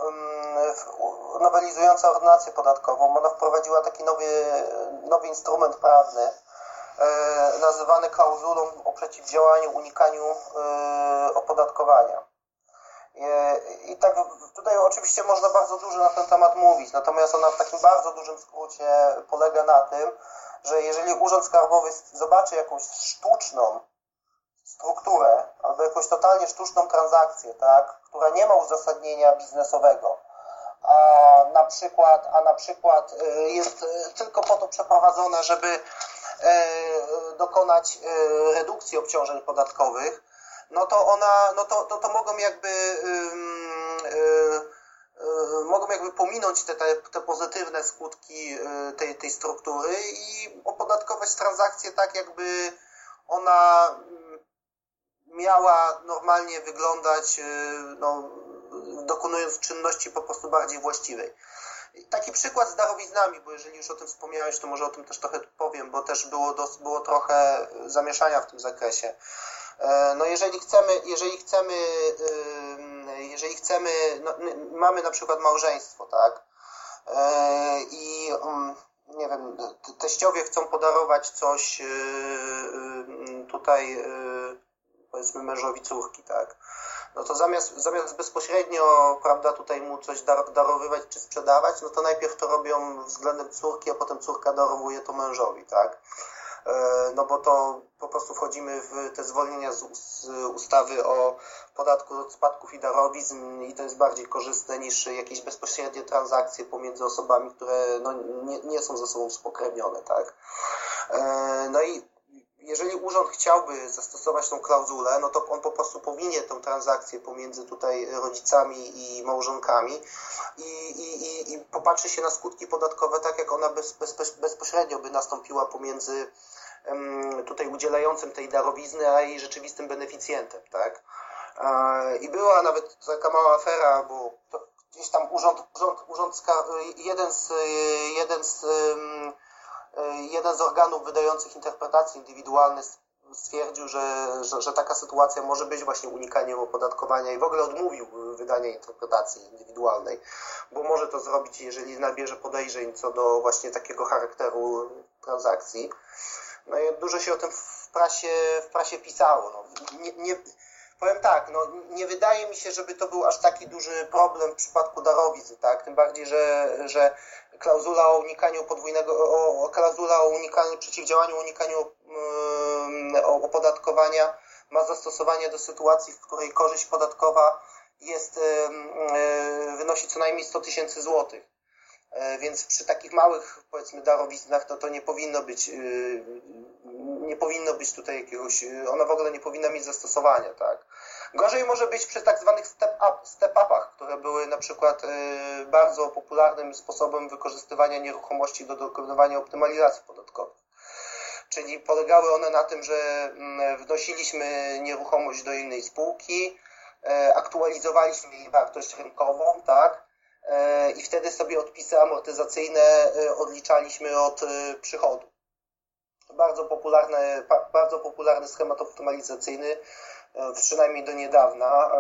nowelizująca ordynację podatkową. Ona wprowadziła taki nowy, nowy instrument prawny nazywany klauzulą o przeciwdziałaniu unikaniu opodatkowania. I tak tutaj oczywiście można bardzo dużo na ten temat mówić, natomiast ona w takim bardzo dużym skrócie polega na tym, że jeżeli Urząd Skarbowy zobaczy jakąś sztuczną strukturę albo jakąś totalnie sztuczną transakcję, tak, która nie ma uzasadnienia biznesowego, a na przykład, a na przykład y, jest y, tylko po to przeprowadzona, żeby y, dokonać redukcji obciążeń podatkowych, no to ona, no to, to, to mogą jakby yy, mogą jakby pominąć te, te, te pozytywne skutki tej, tej struktury i opodatkować transakcje tak, jakby ona mm, miała normalnie wyglądać, no, dokonując czynności po prostu bardziej właściwej. Taki przykład z darowiznami, bo jeżeli już o tym wspomniałeś, to może o tym też trochę powiem, bo też było, było trochę zamieszania w tym zakresie. E, no jeżeli chcemy, jeżeli chcemy, jeżeli chcemy, no, mamy na przykład małżeństwo, tak? E, I mm, nie wiem, teściowie chcą podarować coś e, tutaj powiedzmy mężowi córki, tak? No to zamiast, zamiast bezpośrednio, prawda, tutaj mu coś dar, darowywać czy sprzedawać, no to najpierw to robią względem córki, a potem córka darowuje to mężowi, tak? E, no bo to po prostu wchodzimy w te zwolnienia z, ustawy o podatku od spadków i darowizn i to jest bardziej korzystne niż jakieś bezpośrednie transakcje pomiędzy osobami, które no, nie, nie są ze sobą spokrewnione, tak? E, no i jeżeli urząd chciałby zastosować tą klauzulę, no to on po prostu powinien tą transakcję pomiędzy tutaj rodzicami i małżonkami i, i, i, popatrzy się na skutki podatkowe tak, jak ona bez, bez, bezpośrednio by nastąpiła pomiędzy tutaj udzielającym tej darowizny, a jej rzeczywistym beneficjentem, tak? I była nawet taka mała afera, bo gdzieś tam urząd, urząd, urząd jeden z, jeden z jeden z organów wydających interpretacje indywidualne stwierdził, że, że, że, taka sytuacja może być właśnie unikaniem opodatkowania i w ogóle odmówił wydania interpretacji indywidualnej, bo może to zrobić, jeżeli nabierze podejrzeń co do właśnie takiego charakteru transakcji. No i dużo się o tym w prasie, w prasie pisało. No, nie, nie, powiem tak, no, nie wydaje mi się, żeby to był aż taki duży problem w przypadku darowizn, tak? Tym bardziej, że, że klauzula o unikaniu podwójnego, o, klauzula o unikaniu, przeciwdziałaniu unikaniu yy, opodatkowania ma zastosowanie do sytuacji, w której korzyść podatkowa jest, yy, wynosi co najmniej 100 tysięcy złotych. E, więc przy takich małych, powiedzmy, darowiznach to, to nie powinno być, y, nie powinno być tutaj jakiegoś, y, ona w ogóle nie powinna mieć zastosowania, tak. Gorzej może być przy tak zwanych step-up, step-upach, które były na przykład y, bardzo popularnym sposobem wykorzystywania nieruchomości do dokonywania optymalizacji podatkowej. Czyli polegały one na tym, że mm, wnosiliśmy nieruchomość do innej spółki, e, aktualizowaliśmy jej wartość rynkową, tak, E, i wtedy sobie odpisy amortyzacyjne e, odliczaliśmy od przychodu. Bardzo popularny, bardzo popularny schemat optymalizacyjny, przynajmniej do niedawna.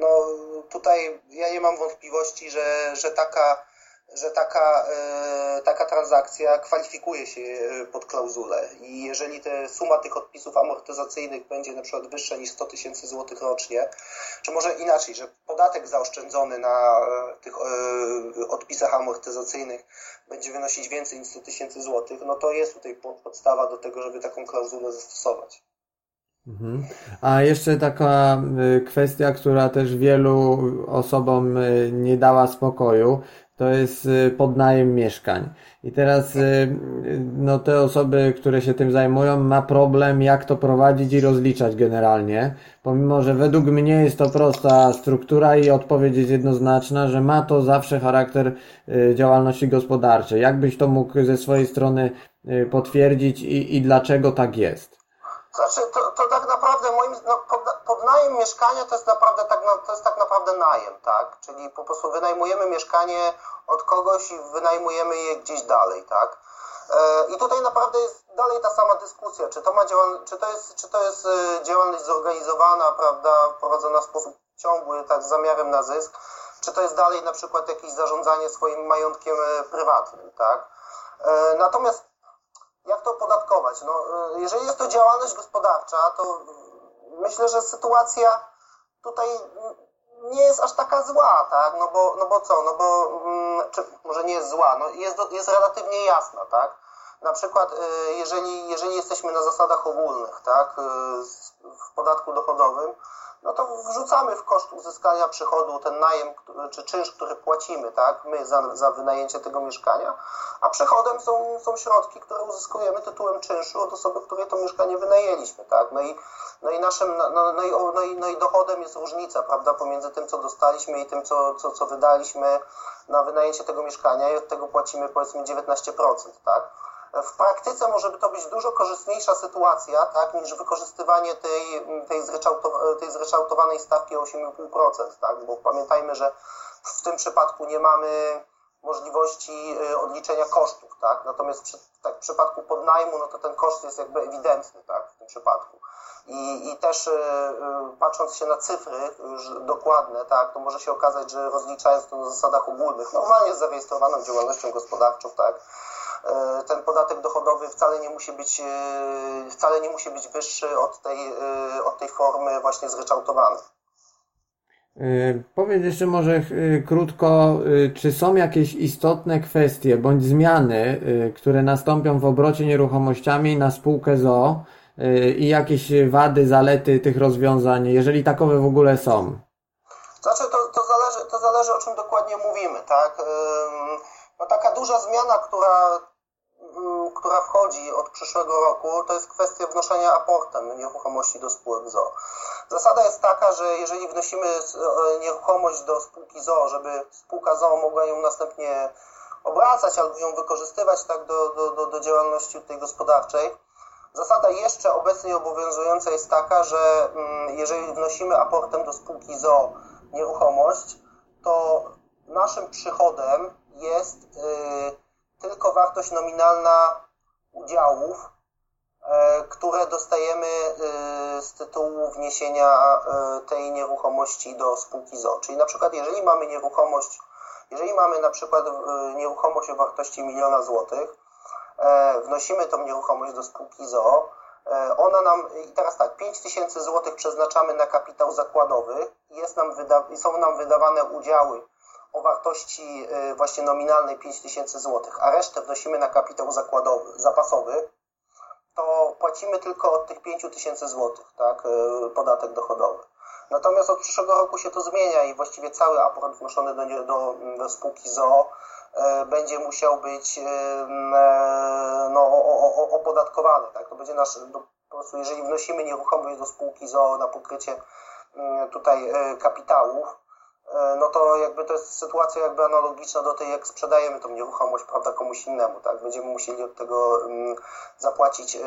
No tutaj ja nie mam wątpliwości, że, że taka że taka, e, taka transakcja kwalifikuje się e, pod klauzulę i jeżeli te suma tych odpisów amortyzacyjnych będzie na przykład wyższa niż 100 tysięcy złotych rocznie, czy może inaczej, że podatek zaoszczędzony na e, tych odpisach amortyzacyjnych będzie wynosić więcej niż 100 tysięcy złotych, no to jest tutaj podstawa do tego, żeby taką klauzulę zastosować. Mhm. A jeszcze taka kwestia, która też wielu osobom nie dała spokoju, to jest y, podnajem mieszkań. I teraz y, no, te osoby, które się tym zajmują, ma problem, jak to prowadzić i rozliczać generalnie. Pomimo, że według mnie jest to prosta struktura i odpowiedź jest jednoznaczna, że ma to zawsze charakter y, działalności gospodarczej. Jak byś to mógł ze swojej strony potwierdzić i, i dlaczego tak jest? Znaczy, to, to tak naprawdę moim no, pod, podnajem mieszkania to jest naprawdę tak, to jest tak naprawdę najem, tak? Czyli po prostu wynajmujemy mieszkanie od kogoś i wynajmujemy je gdzieś dalej, tak? E, I tutaj naprawdę jest dalej ta sama dyskusja, czy to, ma działal, czy to, jest, czy to jest e, działalność zorganizowana, prawda, prowadzona w sposób ciągły, tak, z zamiarem na zysk, czy to jest dalej na przykład jakieś zarządzanie swoim majątkiem e, prywatnym, tak? Natomiast jak to opodatkować? No, jeżeli jest to działalność gospodarcza, to myślę, że sytuacja tutaj nie jest aż taka zła, tak? No bo, no bo co? No bo, mm, czy, może nie jest zła, no jest, jest relatywnie jasna, tak? Na przykład, y, jeżeli, jeżeli jesteśmy na zasadach ogólnych, tak, y, w podatku dochodowym, no to wrzucamy w koszt uzyskania przychodu ten najem czy czynsz, który płacimy, tak, my za, za wynajęcie tego mieszkania, a przychodem są, są środki, które uzyskujemy tytułem czynszu od osoby, której to mieszkanie wynajęliśmy, tak, no i, no i naszym, no, no, no, i, no, i, no i dochodem jest różnica, prawda, pomiędzy tym, co dostaliśmy i tym, co, co, co wydaliśmy na wynajęcie tego mieszkania i od tego płacimy powiedzmy 19%, tak, w praktyce może to być dużo korzystniejsza sytuacja, tak, niż wykorzystywanie tej, tej, zryczałtowanej, tej zryczałtowanej stawki 8,5%, tak, bo pamiętajmy, że w tym przypadku nie mamy możliwości y, odliczenia kosztów, tak, natomiast przy, tak, w przypadku podnajmu, no to ten koszt jest jakby ewidentny, tak, w tym przypadku. I, i też y, y, patrząc się na cyfry już dokładne, tak, to może się okazać, że rozliczając to na zasadach ogólnych, normalnie z zarejestrowaną działalnością gospodarczą, tak, ten podatek dochodowy wcale nie musi być, e, wcale nie musi być wyższy od tej, e, od tej formy właśnie zryczałtowanej. Powiedz jeszcze może krótko, czy są jakieś istotne kwestie bądź zmiany, które nastąpią w obrocie nieruchomościami na spółkę ZO i jakieś wady, zalety tych rozwiązań, jeżeli takowe w ogóle są? Znaczy, to, to, zależy, to zależy o czym dokładnie mówimy, tak? No taka duża zmiana, która która wchodzi od przyszłego roku, to jest kwestia wnoszenia aportem nieruchomości do spółek ZO. Zasada jest taka, że jeżeli wnosimy e, nieruchomość do spółki ZO, żeby spółka ZO mogła ją następnie obracać albo ją wykorzystywać tak do, do, do, do działalności tej gospodarczej, zasada jeszcze obecnie obowiązująca jest taka, że mm, jeżeli wnosimy aportem do spółki ZO nieruchomość, to naszym przychodem jest yy, tylko wartość nominalna udziałów, e, które dostajemy e, z tytułu wniesienia e, tej nieruchomości do spółki ZO. Czyli na przykład jeżeli mamy nieruchomość, jeżeli mamy na przykład nieruchomość o wartości miliona złotych, wnosimy tą nieruchomość do spółki ZO, ona nam, i teraz tak, 5 tysięcy złotych przeznaczamy na kapitał zakładowy, jest nam wyda, są nam wydawane udziały o wartości właśnie nominalnej 5 tysięcy złotych, a resztę wnosimy na kapitał zakładowy, zapasowy, to płacimy tylko od tych 5 tysięcy złotych, tak, podatek dochodowy. Natomiast od przyszłego roku się to zmienia i właściwie cały aport wnoszony do, do, do spółki ZOO e, będzie musiał być e, e, no, opodatkowany. Tak? To będzie nasz, po prostu jeżeli wnosimy nieruchomość do spółki ZOO na pokrycie tutaj kapitałów, no to jakby to jest sytuacja jakby analogiczna do tej, jak sprzedajemy tą nieruchomość, prawda, komuś innemu, tak? Będziemy musieli od tego zapłacić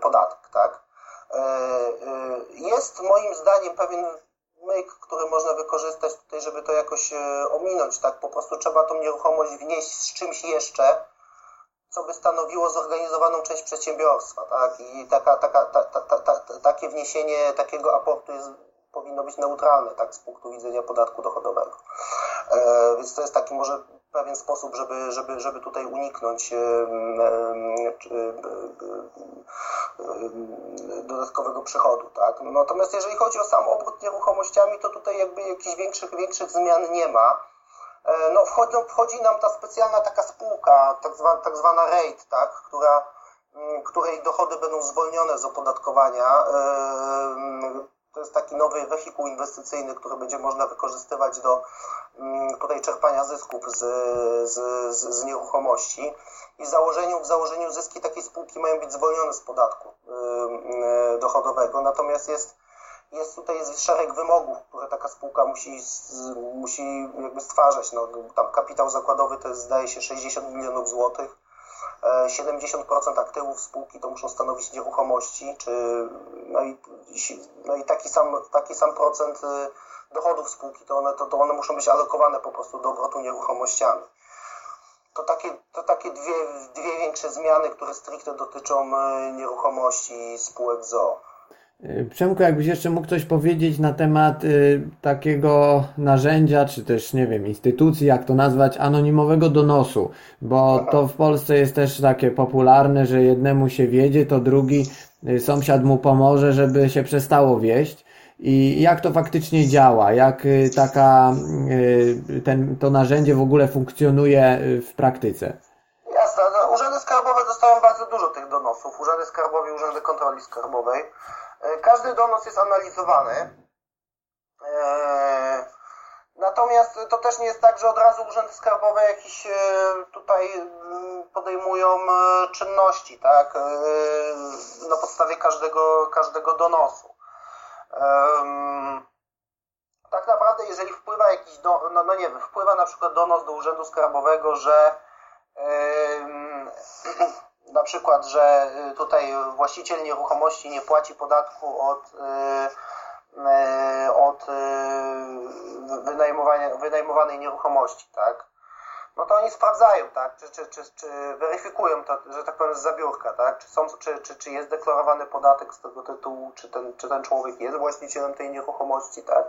podatek, tak? E, e, jest moim zdaniem pewien myk, który można wykorzystać tutaj, żeby to jakoś e, ominąć. Tak, po prostu trzeba tą nieruchomość wnieść z czymś jeszcze, co by stanowiło zorganizowaną część przedsiębiorstwa. Tak? I taka, taka, ta, ta, ta, takie wniesienie takiego aportu jest, powinno być neutralne tak, z punktu widzenia podatku dochodowego. E, więc to jest taki może pewien sposób, żeby, żeby, żeby tutaj uniknąć dodatkowego przychodu. Tak? Natomiast jeżeli chodzi o sam obrót nieruchomościami, to tutaj jakby jakichś większych, większych zmian nie ma. E, no, wchodzi, wchodzi nam ta specjalna taka spółka, tak zwana, tak zwana RAID, tak? która, której dochody będą zwolnione z opodatkowania. Nowy wehikuł inwestycyjny, który będzie można wykorzystywać do Mm, tutaj czerpania zysków z, z, z, z nieruchomości. I w założeniu, w założeniu zyski takiej spółki mają być zwolnione z podatku yy, dochodowego, natomiast jest, jest tutaj jest szereg wymogów, które taka spółka musi, musi jakby stwarzać. No, tam kapitał zakładowy to jest zdaje się 60 milionów złotych, 70% aktywów spółki to muszą stanowić nieruchomości, czy, no, i, no i taki sam, taki sam procent y, dochodów spółki, to one, to, to one muszą być alokowane po prostu do obrotu nieruchomościami. To takie, to takie dwie, dwie większe zmiany, które stricte dotyczą y, nieruchomości spółek ZOO. Y, Przemku, jakbyś jeszcze mógł coś powiedzieć na temat y, takiego narzędzia, czy też, nie wiem, instytucji, jak to nazwać, anonimowego donosu, bo to w Polsce jest też takie popularne, że jednemu się wiedzie, to drugi y, sąsiad mu pomoże, żeby się przestało wieść. I jak to faktycznie działa, jak y, taka, y, ten, to narzędzie w ogóle funkcjonuje y, w praktyce? Jasne, no, urzędy skarbowe dostają bardzo dużo tych donosów, urzędy skarbowe urzędy kontroli skarbowej. E, każdy donos jest analizowany. E, natomiast to też nie jest tak, że od razu urzędy skarbowe jakieś e, tutaj mm, podejmują czynności, tak, na podstawie każdego, każdego donosu. Tak naprawdę, jeżeli wpływa jakiś, do, no, no nie wiem, wpływa na przykład donos do urzędu skarbowego, że na przykład, że y, tutaj właściciel nieruchomości nie płaci podatku od, y, y, od wynajmowanej nieruchomości, tak? No to oni sprawdzają, tak? Czy, czy, czy, czy weryfikują to, że tak powiem, z zabiórka, tak? Czy, są, czy, czy, czy jest deklarowany podatek z tego tytułu, czy ten, czy ten człowiek jest właścicielem tej nieruchomości, tak?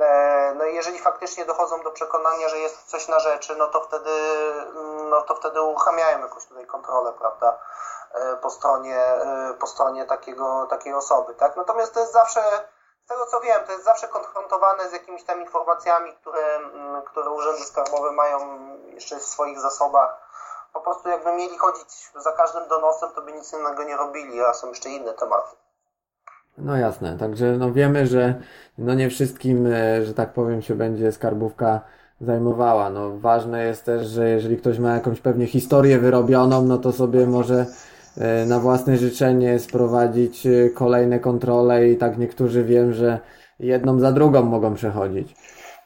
E, no i jeżeli faktycznie dochodzą do przekonania, że jest coś na rzeczy, no to wtedy, no to wtedy uruchamiają jakąś tutaj kontrolę, prawda? E, po stronie, e, po stronie takiego, takiej osoby, tak? Natomiast to jest zawsze z tego co wiem, to jest zawsze konfrontowane z jakimiś tam informacjami, które, mm, które urzędy skarbowe mają jeszcze w swoich zasobach. Po prostu jakby mieli chodzić za każdym donosem, to by nic innego nie robili, a są jeszcze inne tematy. No jasne, także no wiemy, że no nie wszystkim, e, że tak powiem, się będzie skarbówka zajmowała. No ważne jest też, że jeżeli ktoś ma jakąś pewnie historię wyrobioną, no to sobie może na własne życzenie sprowadzić e, kolejne kontrole i tak niektórzy wiem, że jedną za drugą mogą przechodzić.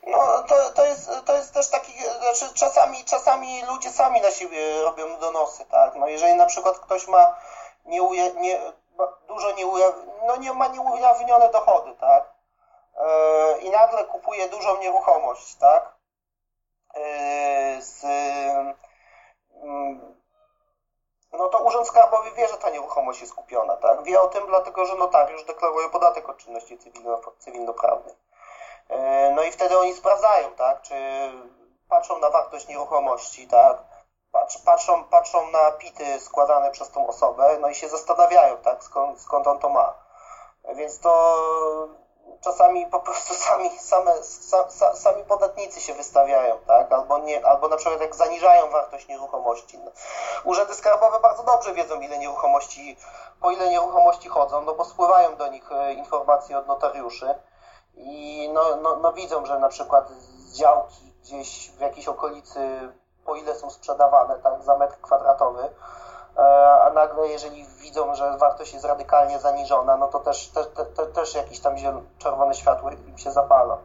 No to, to, jest, to jest też taki, znaczy czasami, czasami ludzie sami na siebie robią donosy, tak? No jeżeli na przykład ktoś ma nieuja, nie, dużo nieujaw, no nie ma nieujawnione dochody, tak? Yy, I nagle kupuje dużą nieruchomość, tak? Yy, z, yy, no to Urząd Skarbowy wie, że ta nieruchomość jest kupiona, tak? Wie o tym dlatego, że notariusz deklaruje podatek od czynności cywilno, cywilnoprawnych. E, no i wtedy oni sprawdzają, tak? Czy patrzą na wartość nieruchomości, tak? patrz, patrzą, patrzą na pity składane przez tą osobę, no i się zastanawiają, tak, skąd, skąd on to ma. Więc to czasami po prostu sami, same, sa, sami podatnicy się wystawiają, tak? Albo, nie, albo na przykład jak zaniżają wartość nieruchomości. No. Urzędy skarbowe bardzo dobrze wiedzą, ile nieruchomości, po ile nieruchomości chodzą, no bo spływają do nich e, informacje od notariuszy i no, no, no widzą, że na przykład działki gdzieś w jakiejś okolicy, po ile są sprzedawane, tak, za metr kwadratowy, a nagle jeżeli widzą, że wartość jest radykalnie zaniżona, no to też, te, te, te, też jakieś tam czerwone światło im się zapala.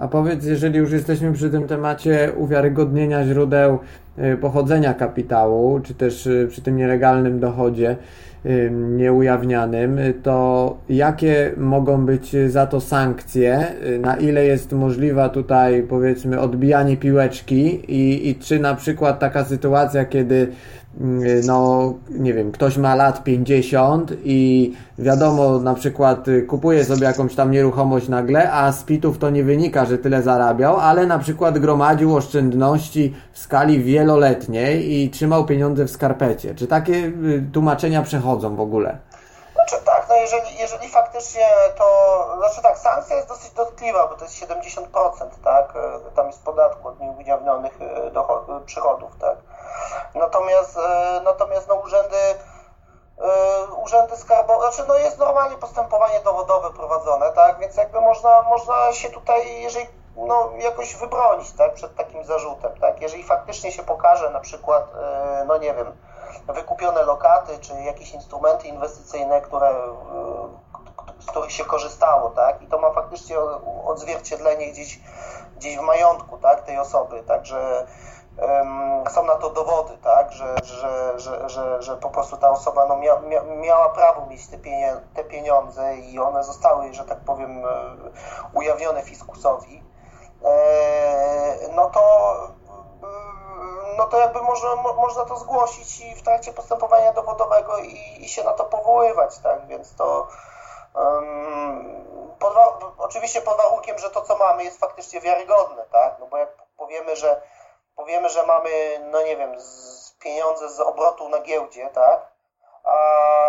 A powiedz, jeżeli już jesteśmy przy tym temacie uwiarygodnienia źródeł e, pochodzenia kapitału, czy też e, przy tym nielegalnym dochodzie nieujawnianym, to jakie mogą być za to sankcje? Na ile jest możliwa tutaj, powiedzmy, odbijanie piłeczki i, i czy na przykład taka sytuacja, kiedy no nie wiem, ktoś ma lat 50 i wiadomo, na przykład y, kupuje sobie jakąś tam nieruchomość nagle, a z pitów to nie wynika, że tyle zarabiał, ale na przykład gromadził oszczędności w skali wieloletniej i trzymał pieniądze w skarpecie. Czy takie y, tłumaczenia przechodzą w ogóle? Znaczy tak, no jeżeli, jeżeli faktycznie to, znaczy tak, sankcja jest dosyć dotkliwa, bo to jest 70%, tak, y, tam jest podatku od nieujawnionych przychodów, tak. Natomiast, e, natomiast no, urzędy e, urzędy skarbowe, znaczy no jest normalnie postępowanie dowodowe prowadzone, tak, więc jakby można, można się tutaj, jeżeli no, jakoś wybronić, tak, przed takim zarzutem, tak, jeżeli faktycznie się pokaże na przykład, e, no nie wiem, wykupione lokaty, czy jakieś instrumenty inwestycyjne, które, z których się korzystało, tak, i to ma faktycznie odzwierciedlenie gdzieś, gdzieś w majątku, tak, tej osoby, także są na to dowody, tak, że, że, że, że, po prostu ta osoba no, mia, mia, miała prawo mieć te pieniądze i one zostały, że tak powiem, e, ujawnione fiskusowi, e, no to no to jakby można, można to zgłosić i w trakcie postępowania dowodowego i, i się na to powoływać, tak, więc to um, pod, oczywiście pod warunkiem, że to co mamy jest faktycznie wiarygodne, tak, no bo jak powiemy, że powiemy, że mamy, no nie wiem, z pieniądze z obrotu na giełdzie, tak? A,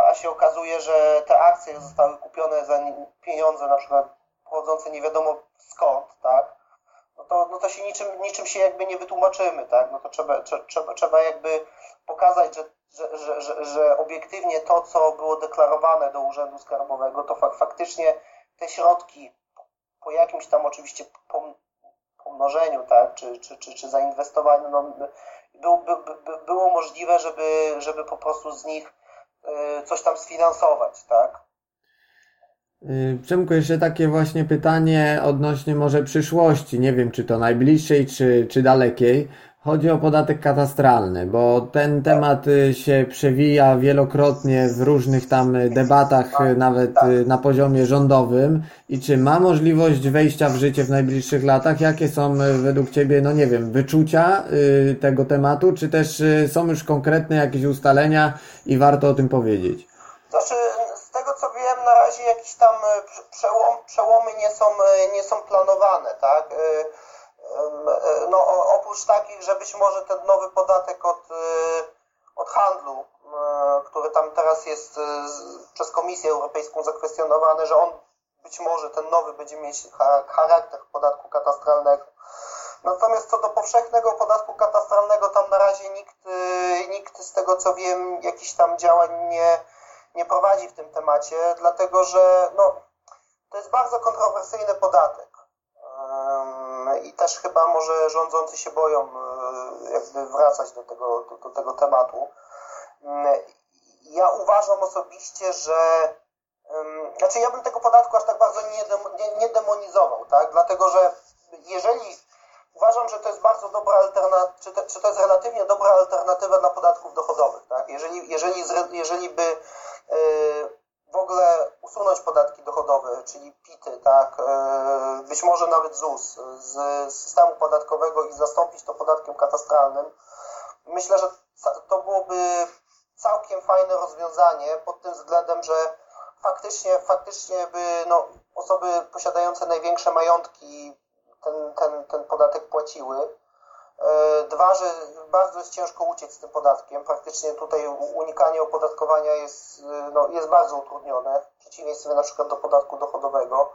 a się okazuje, że te akcje zostały kupione za pieniądze na przykład pochodzące nie wiadomo skąd, tak? To, no to się niczym, niczym się jakby nie wytłumaczymy, tak? No to trzeba, trzeba, trzeba jakby pokazać, że, że, że, że, obiektywnie to, co było deklarowane do Urzędu Skarbowego, to fak, faktycznie te środki po jakimś tam oczywiście pomnożeniu, tak, czy, czy, czy, czy zainwestowaniu, no, był, by, by, było możliwe, żeby, żeby po prostu z nich y, coś tam sfinansować, tak. Y, Przemku, jeszcze takie właśnie pytanie odnośnie może przyszłości. Nie wiem, czy to najbliższej, czy, czy dalekiej. Chodzi o podatek katastralny, bo ten temat y, się przewija wielokrotnie w różnych tam debatach, y, nawet na poziomie rządowym. I czy ma możliwość wejścia w życie w najbliższych latach? Jakie są według Ciebie, no nie wiem, wyczucia tego tematu, czy też są już konkretne jakieś ustalenia i warto o tym powiedzieć? Znaczy, z tego co wiem, na razie jakieś tam przełom, przełomy nie są, nie są planowane, tak? E, no, oprócz takich, że być może ten nowy podatek od, e, od handlu, e, który tam teraz jest przez Komisję Europejską zakwestionowany, że on być może ten nowy będzie mieć charakter podatku katastralnego. Natomiast co do powszechnego podatku katastralnego, tam na razie nikt, nikt z tego co wiem, jakichś tam działań nie, nie prowadzi w tym temacie, dlatego że no, to jest bardzo kontrowersyjny podatek i też chyba może rządzący się boją e, jakby wracać do tego, do, do tego tematu. Ja uważam osobiście, że znaczy ja bym tego podatku aż tak bardzo nie, nie, nie demonizował, tak? Dlatego, że jeżeli uważam, że to jest bardzo dobra alternatywa, czy, czy to jest relatywnie dobra alternatywa dla podatków dochodowych, tak? Jeżeli, jeżeli, jeżeli by w ogóle usunąć podatki dochodowe, czyli PIT-y, tak, e, być może nawet ZUS. Z systemu podatkowego i zastąpić to podatkiem katastralnym, myślę, że to byłoby całkiem fajne rozwiązanie pod tym względem, że faktycznie, faktycznie by no, osoby posiadające największe majątki ten, ten, ten podatek płaciły. Dwa, że bardzo jest ciężko uciec z tym podatkiem. Praktycznie tutaj unikanie opodatkowania jest, no, jest bardzo utrudnione, w przeciwieństwie na przykład do podatku dochodowego.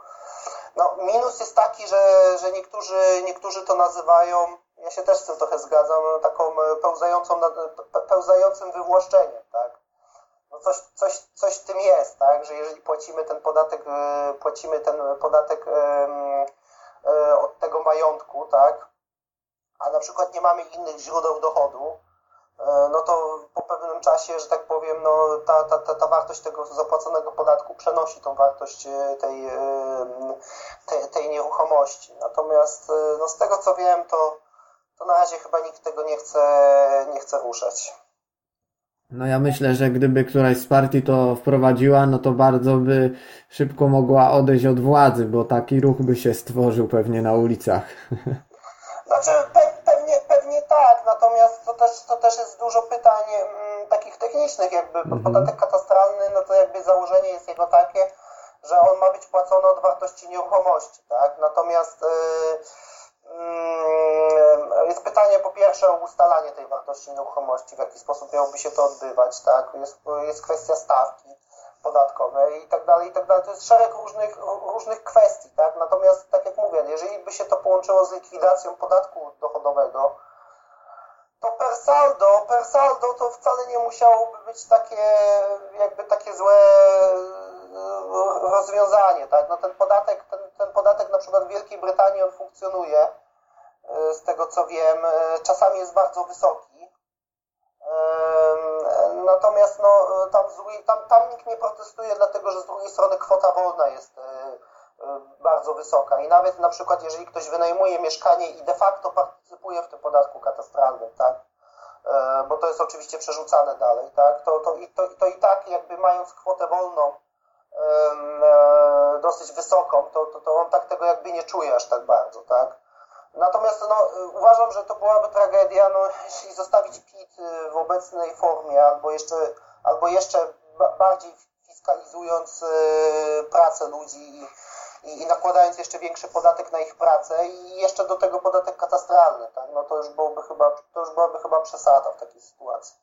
No, minus jest taki, że, że niektórzy, niektórzy to nazywają, ja się też z tym trochę zgadzam, taką pełzającą, pełzającym wywłaszczeniem, tak? No coś, coś, coś w tym jest, tak? Że jeżeli płacimy ten podatek, e, płacimy ten podatek e, od tego majątku, tak? A na przykład nie mamy innych źródeł dochodu, e, no to po pewnym czasie, że tak powiem, no ta, ta, ta, ta wartość tego zapłaconego podatku przenosi tą wartość tej, tej, tej nieruchomości. Natomiast no z tego co wiem, to, to na razie chyba nikt tego nie chce, nie chce ruszać. No ja myślę, że gdyby któraś z partii to wprowadziła, no to bardzo by szybko mogła odejść od władzy, bo taki ruch by się stworzył pewnie na ulicach. Znaczy pe pewnie, pewnie tak, natomiast to też, to też jest dużo pytań m, mm, takich technicznych, jakby mhm. podatek katastralny, no to jakby założenie jest jego takie, że on ma być płacony od wartości nieruchomości, tak? Natomiast yy, Mm, jest pytanie po pierwsze o ustalanie tej wartości nieruchomości, w jaki sposób miałoby się to odbywać, tak? Jest, jest kwestia stawki podatkowej i tak dalej, i tak dalej. To jest szereg różnych, różnych kwestii, tak? Natomiast, tak jak mówię, jeżeli by się to połączyło z likwidacją podatku dochodowego, to per saldo, per saldo to wcale nie musiałoby być takie, jakby takie złe rozwiązanie, tak? No ten podatek, ten, ten podatek na przykład w Wielkiej Brytanii on funkcjonuje, e, z tego co wiem, e, czasami jest bardzo wysoki. Natomiast no, tam, tam, tam nikt nie protestuje, dlatego że z drugiej strony kwota wolna jest e, bardzo wysoka. I nawet na przykład, jeżeli ktoś wynajmuje mieszkanie i de facto partycypuje w tym podatku katastralnym, tak? bo to jest oczywiście przerzucane dalej, tak? to, to, to, to i tak jakby mając kwotę wolną E, dosyć wysoką, to, to, to on tak tego jakby nie czuje aż tak bardzo, tak? Natomiast no, uważam, że to byłaby tragedia, no, jeśli zostawić PIT y, w obecnej formie, albo jeszcze, albo jeszcze bardziej fiskalizując y, pracę ludzi i, i, nakładając jeszcze większy podatek na ich pracę i jeszcze do tego podatek katastralny, tak? no to już byłoby chyba, to już byłaby chyba przesada w takiej sytuacji.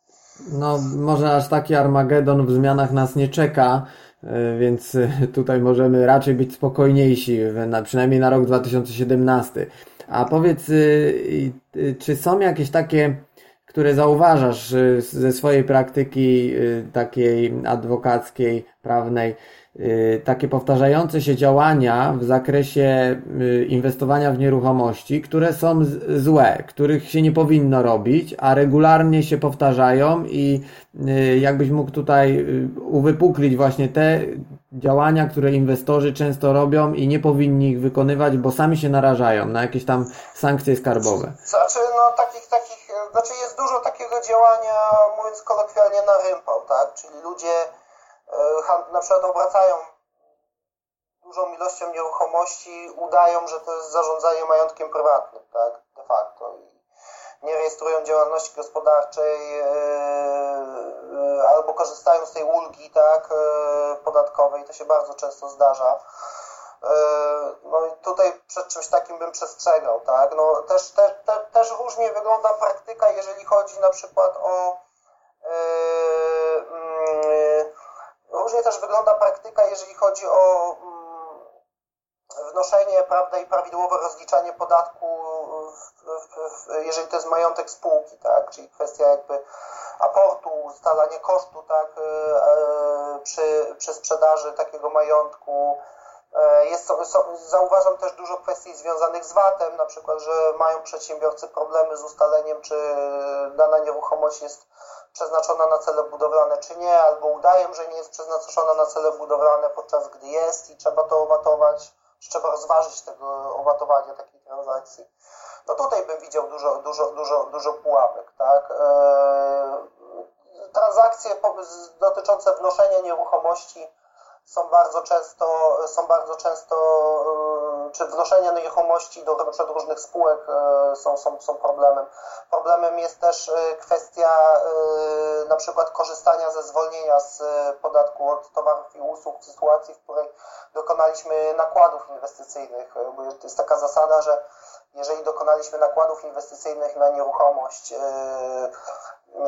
No, może aż taki Armagedon w zmianach nas nie czeka, E, więc tutaj możemy raczej być spokojniejsi, przynajmniej na rok 2017. A powiedz, e, czy są jakieś takie, które zauważasz ze swojej praktyki takiej adwokackiej, prawnej, Y, takie powtarzające się działania w zakresie y, inwestowania w nieruchomości, które są złe, których się nie powinno robić, a regularnie się powtarzają i y, jakbyś mógł tutaj uwypuklić właśnie te działania, które inwestorzy często robią i nie powinni ich wykonywać, bo sami się narażają na jakieś tam sankcje skarbowe. Znaczy, no takich, takich, znaczy jest dużo takiego działania, mówiąc kolokwialnie, na rympał, tak? Czyli ludzie E, na przykład obracają dużą ilością nieruchomości, udają, że to jest zarządzanie majątkiem prywatnym, tak, de facto. Nie rejestrują działalności gospodarczej e, e, albo korzystają z tej ulgi, tak, podatkowej. To się bardzo często zdarza. No i tutaj przed czymś takim bym przestrzegał, tak. No też, te, te, też różnie wygląda praktyka, jeżeli chodzi na przykład o Różnie też wygląda praktyka, jeżeli chodzi o mm, wnoszenie prawda, i prawidłowe rozliczanie podatku, jeżeli to jest majątek spółki, tak? czyli kwestia jakby aportu, ustalanie kosztu tak? E, e, przy, przy sprzedaży takiego majątku. E, jest, zauważam też dużo kwestii związanych z VAT-em, na przykład, że mają przedsiębiorcy problemy z ustaleniem, czy dana nieruchomość jest przeznaczona na cele budowlane, czy nie, albo udają, że nie jest przeznaczona na cele budowlane, podczas gdy jest i trzeba to owatować, trzeba rozważyć tego owatowania takiej transakcji. No tutaj bym widział dużo, dużo, dużo, dużo pułapek, tak? Eee, transakcje dotyczące wnoszenia nieruchomości są bardzo często, są bardzo często, eee, czy wnoszenia nieruchomości do np. różnych spółek są, są, są problemem. Problemem jest też kwestia na przykład korzystania ze zwolnienia z podatku od towarów i usług w sytuacji, w której dokonaliśmy nakładów inwestycyjnych. To jest taka zasada, że jeżeli dokonaliśmy nakładów inwestycyjnych na nieruchomość,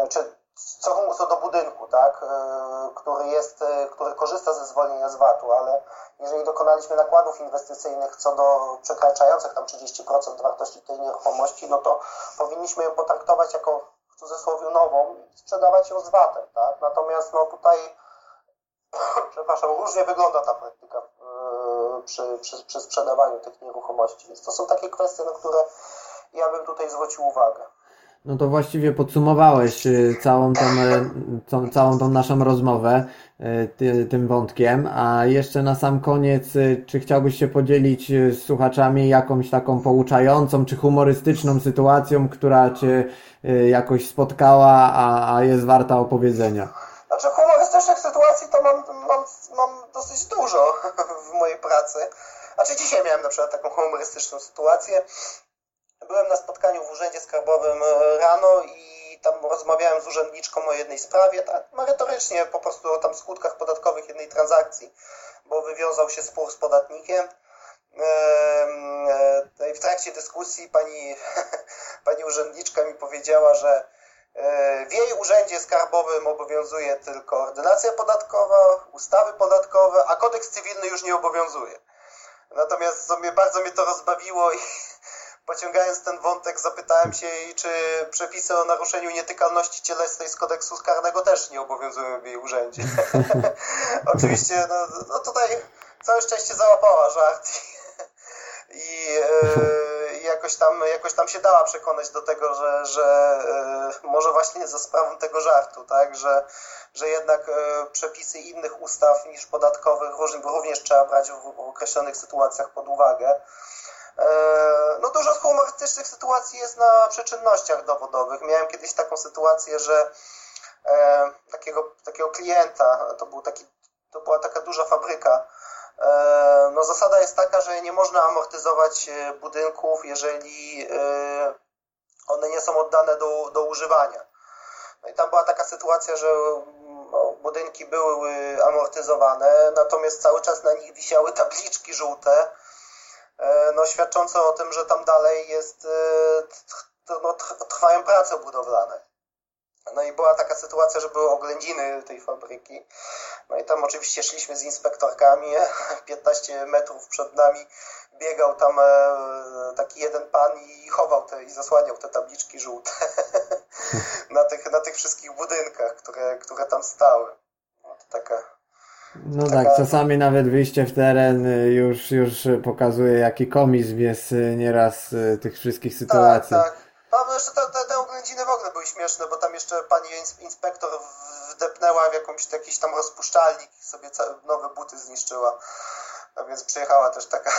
czy co, co do budynku, tak, który jest, który korzysta ze zwolnienia z VAT-u, ale jeżeli dokonaliśmy nakładów inwestycyjnych co do przekraczających tam 30% wartości tej nieruchomości, no to powinniśmy ją potraktować jako w cudzysłowie nową i sprzedawać ją z VAT-em, tak? Natomiast no tutaj przepraszam, różnie wygląda ta praktyka e, przy, przy, przy sprzedawaniu tych nieruchomości. Więc to są takie kwestie, na które ja bym tutaj zwrócił uwagę. No to właściwie podsumowałeś y, całą tą, y, całą tą naszą rozmowę y, ty, tym wątkiem, a jeszcze na sam koniec, czy chciałbyś się podzielić z słuchaczami jakąś taką pouczającą czy humorystyczną sytuacją, która Cię jakoś spotkała, a, a jest warta opowiedzenia? Znaczy humorystycznych sytuacji to mam, mam, mam dosyć dużo w mojej pracy. Znaczy dzisiaj miałem na przykład taką humorystyczną sytuację byłem na spotkaniu w Urzędzie Skarbowym e, rano i tam rozmawiałem z urzędniczką o jednej sprawie, tak merytorycznie po prostu o tam skutkach podatkowych jednej transakcji, bo wywiązał się spór z podatnikiem. E, I w trakcie dyskusji pani, pani urzędniczka mi powiedziała, że e, w jej urzędzie skarbowym obowiązuje tylko ordynacja podatkowa, ustawy podatkowe, a kodeks cywilny już nie obowiązuje. Natomiast bardzo mnie to rozbawiło i Pociągając ten wątek, zapytałem się jej, czy przepisy o naruszeniu nietykalności cielesnej z kodeksu karnego też nie obowiązują w jej urzędzie. Oczywiście, no, no, tutaj całe szczęście załapała żart i, e, jakoś, tam, jakoś tam się dała przekonać do tego, że, że e, może właśnie za sprawą tego żartu, tak, że, że jednak e, przepisy innych ustaw niż podatkowych również trzeba brać w określonych sytuacjach pod uwagę. E, no dużo humorystycznych sytuacji jest na przyczynnościach dowodowych. Miałem kiedyś taką sytuację, że e, takiego, takiego klienta, to, był taki, to była taka duża fabryka, e, no zasada jest taka, że nie można amortyzować budynków, jeżeli one nie są oddane do, do używania. No i tam była taka sytuacja, że no, budynki były amortyzowane, natomiast cały czas na nich wisiały tabliczki żółte, no, świadczące o tym, że tam dalej jest, e, no, trwają prace budowlane. No i była taka sytuacja, że były oględziny tej fabryki. No i tam oczywiście szliśmy z inspektorkami. 15 metrów przed nami biegał tam e, taki jeden pan i chował te i zasłaniał te tabliczki żółte na, tych, na tych wszystkich budynkach, które, które tam stały. No to taka no Taka... tak, czasami nawet wyjście w teren y, już, już pokazuje, jaki komizm jest y, nieraz y, tych wszystkich sytuacji. Tak, tak. No, jeszcze te, te, te oględziny w ogóle były śmieszne, bo tam jeszcze pani inspektor wdepnęła w jakąś, jakiś tam rozpuszczalnik i sobie nowe buty zniszczyła. No więc przyjechała też taka,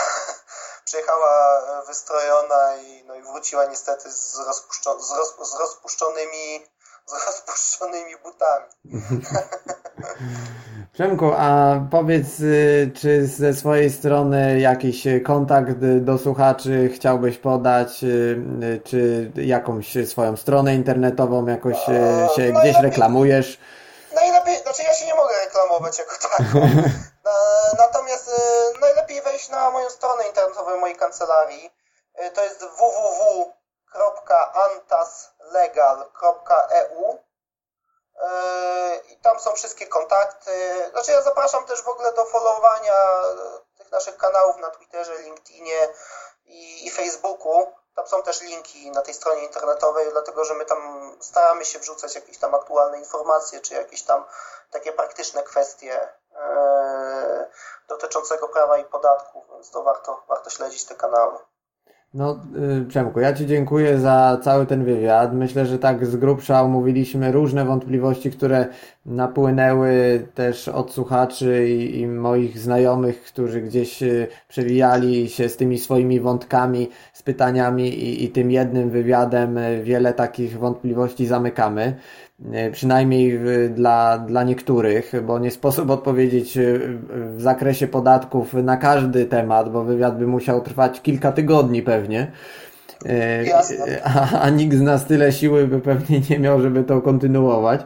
przyjechała e, wystrojona i, no i wróciła niestety z, rozpuszczo, z, roz, z rozpuszczonymi z rozpuszczonymi butami. Przemku, a powiedz, y, czy ze swojej strony jakiś kontakt do słuchaczy chciałbyś podać, y, czy jakąś swoją stronę internetową jakoś y, się gdzieś reklamujesz? Najlepiej, znaczy ja się nie mogę reklamować jako taką. Natomiast najlepiej wejść na moją stronę internetową mojej kancelarii. To jest www.antaslegal.eu I tam są wszystkie kontakty. Znaczy ja zapraszam też w ogóle do followowania e, tych naszych kanałów na Twitterze, LinkedInie i, i Facebooku. Tam są też linki na tej stronie internetowej, dlatego że my tam staramy się wrzucać jakieś tam aktualne informacje, czy jakieś tam takie praktyczne kwestie e, dotyczącego prawa i podatków, więc to warto, warto śledzić te kanały. No, y, Przemku, ja Ci dziękuję za cały ten wywiad. Myślę, że tak z grubsza omówiliśmy różne wątpliwości, które napłynęły też od słuchaczy i, i moich znajomych, którzy gdzieś y, przewijali się z tymi swoimi wątkami, z pytaniami i, i tym jednym wywiadem y, wiele takich wątpliwości zamykamy. Przynajmniej dla, dla niektórych, bo nie sposób odpowiedzieć w zakresie podatków na każdy temat, bo wywiad by musiał trwać kilka tygodni pewnie. A, a nikt z nas tyle siły by pewnie nie miał, żeby to kontynuować.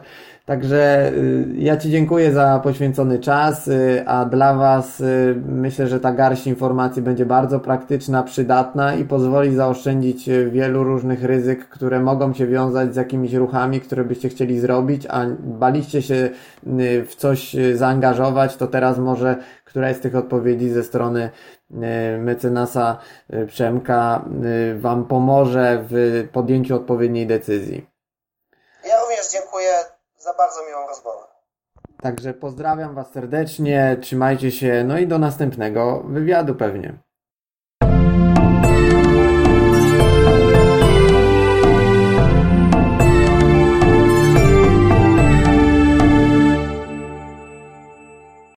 Także y, ja Ci dziękuję za poświęcony czas, y, a dla Was y, myślę, że ta garść informacji będzie bardzo praktyczna, przydatna i pozwoli zaoszczędzić wielu różnych ryzyk, które mogą się wiązać z jakimiś ruchami, które byście chcieli zrobić, a baliście się w coś zaangażować, to teraz może któraś z tych odpowiedzi ze strony mecenasa Przemka Wam pomoże w podjęciu odpowiedniej decyzji. Ja również dziękuję za bardzo miłą rozmowę. Także pozdrawiam Was serdecznie, trzymajcie się, no i do następnego wywiadu pewnie.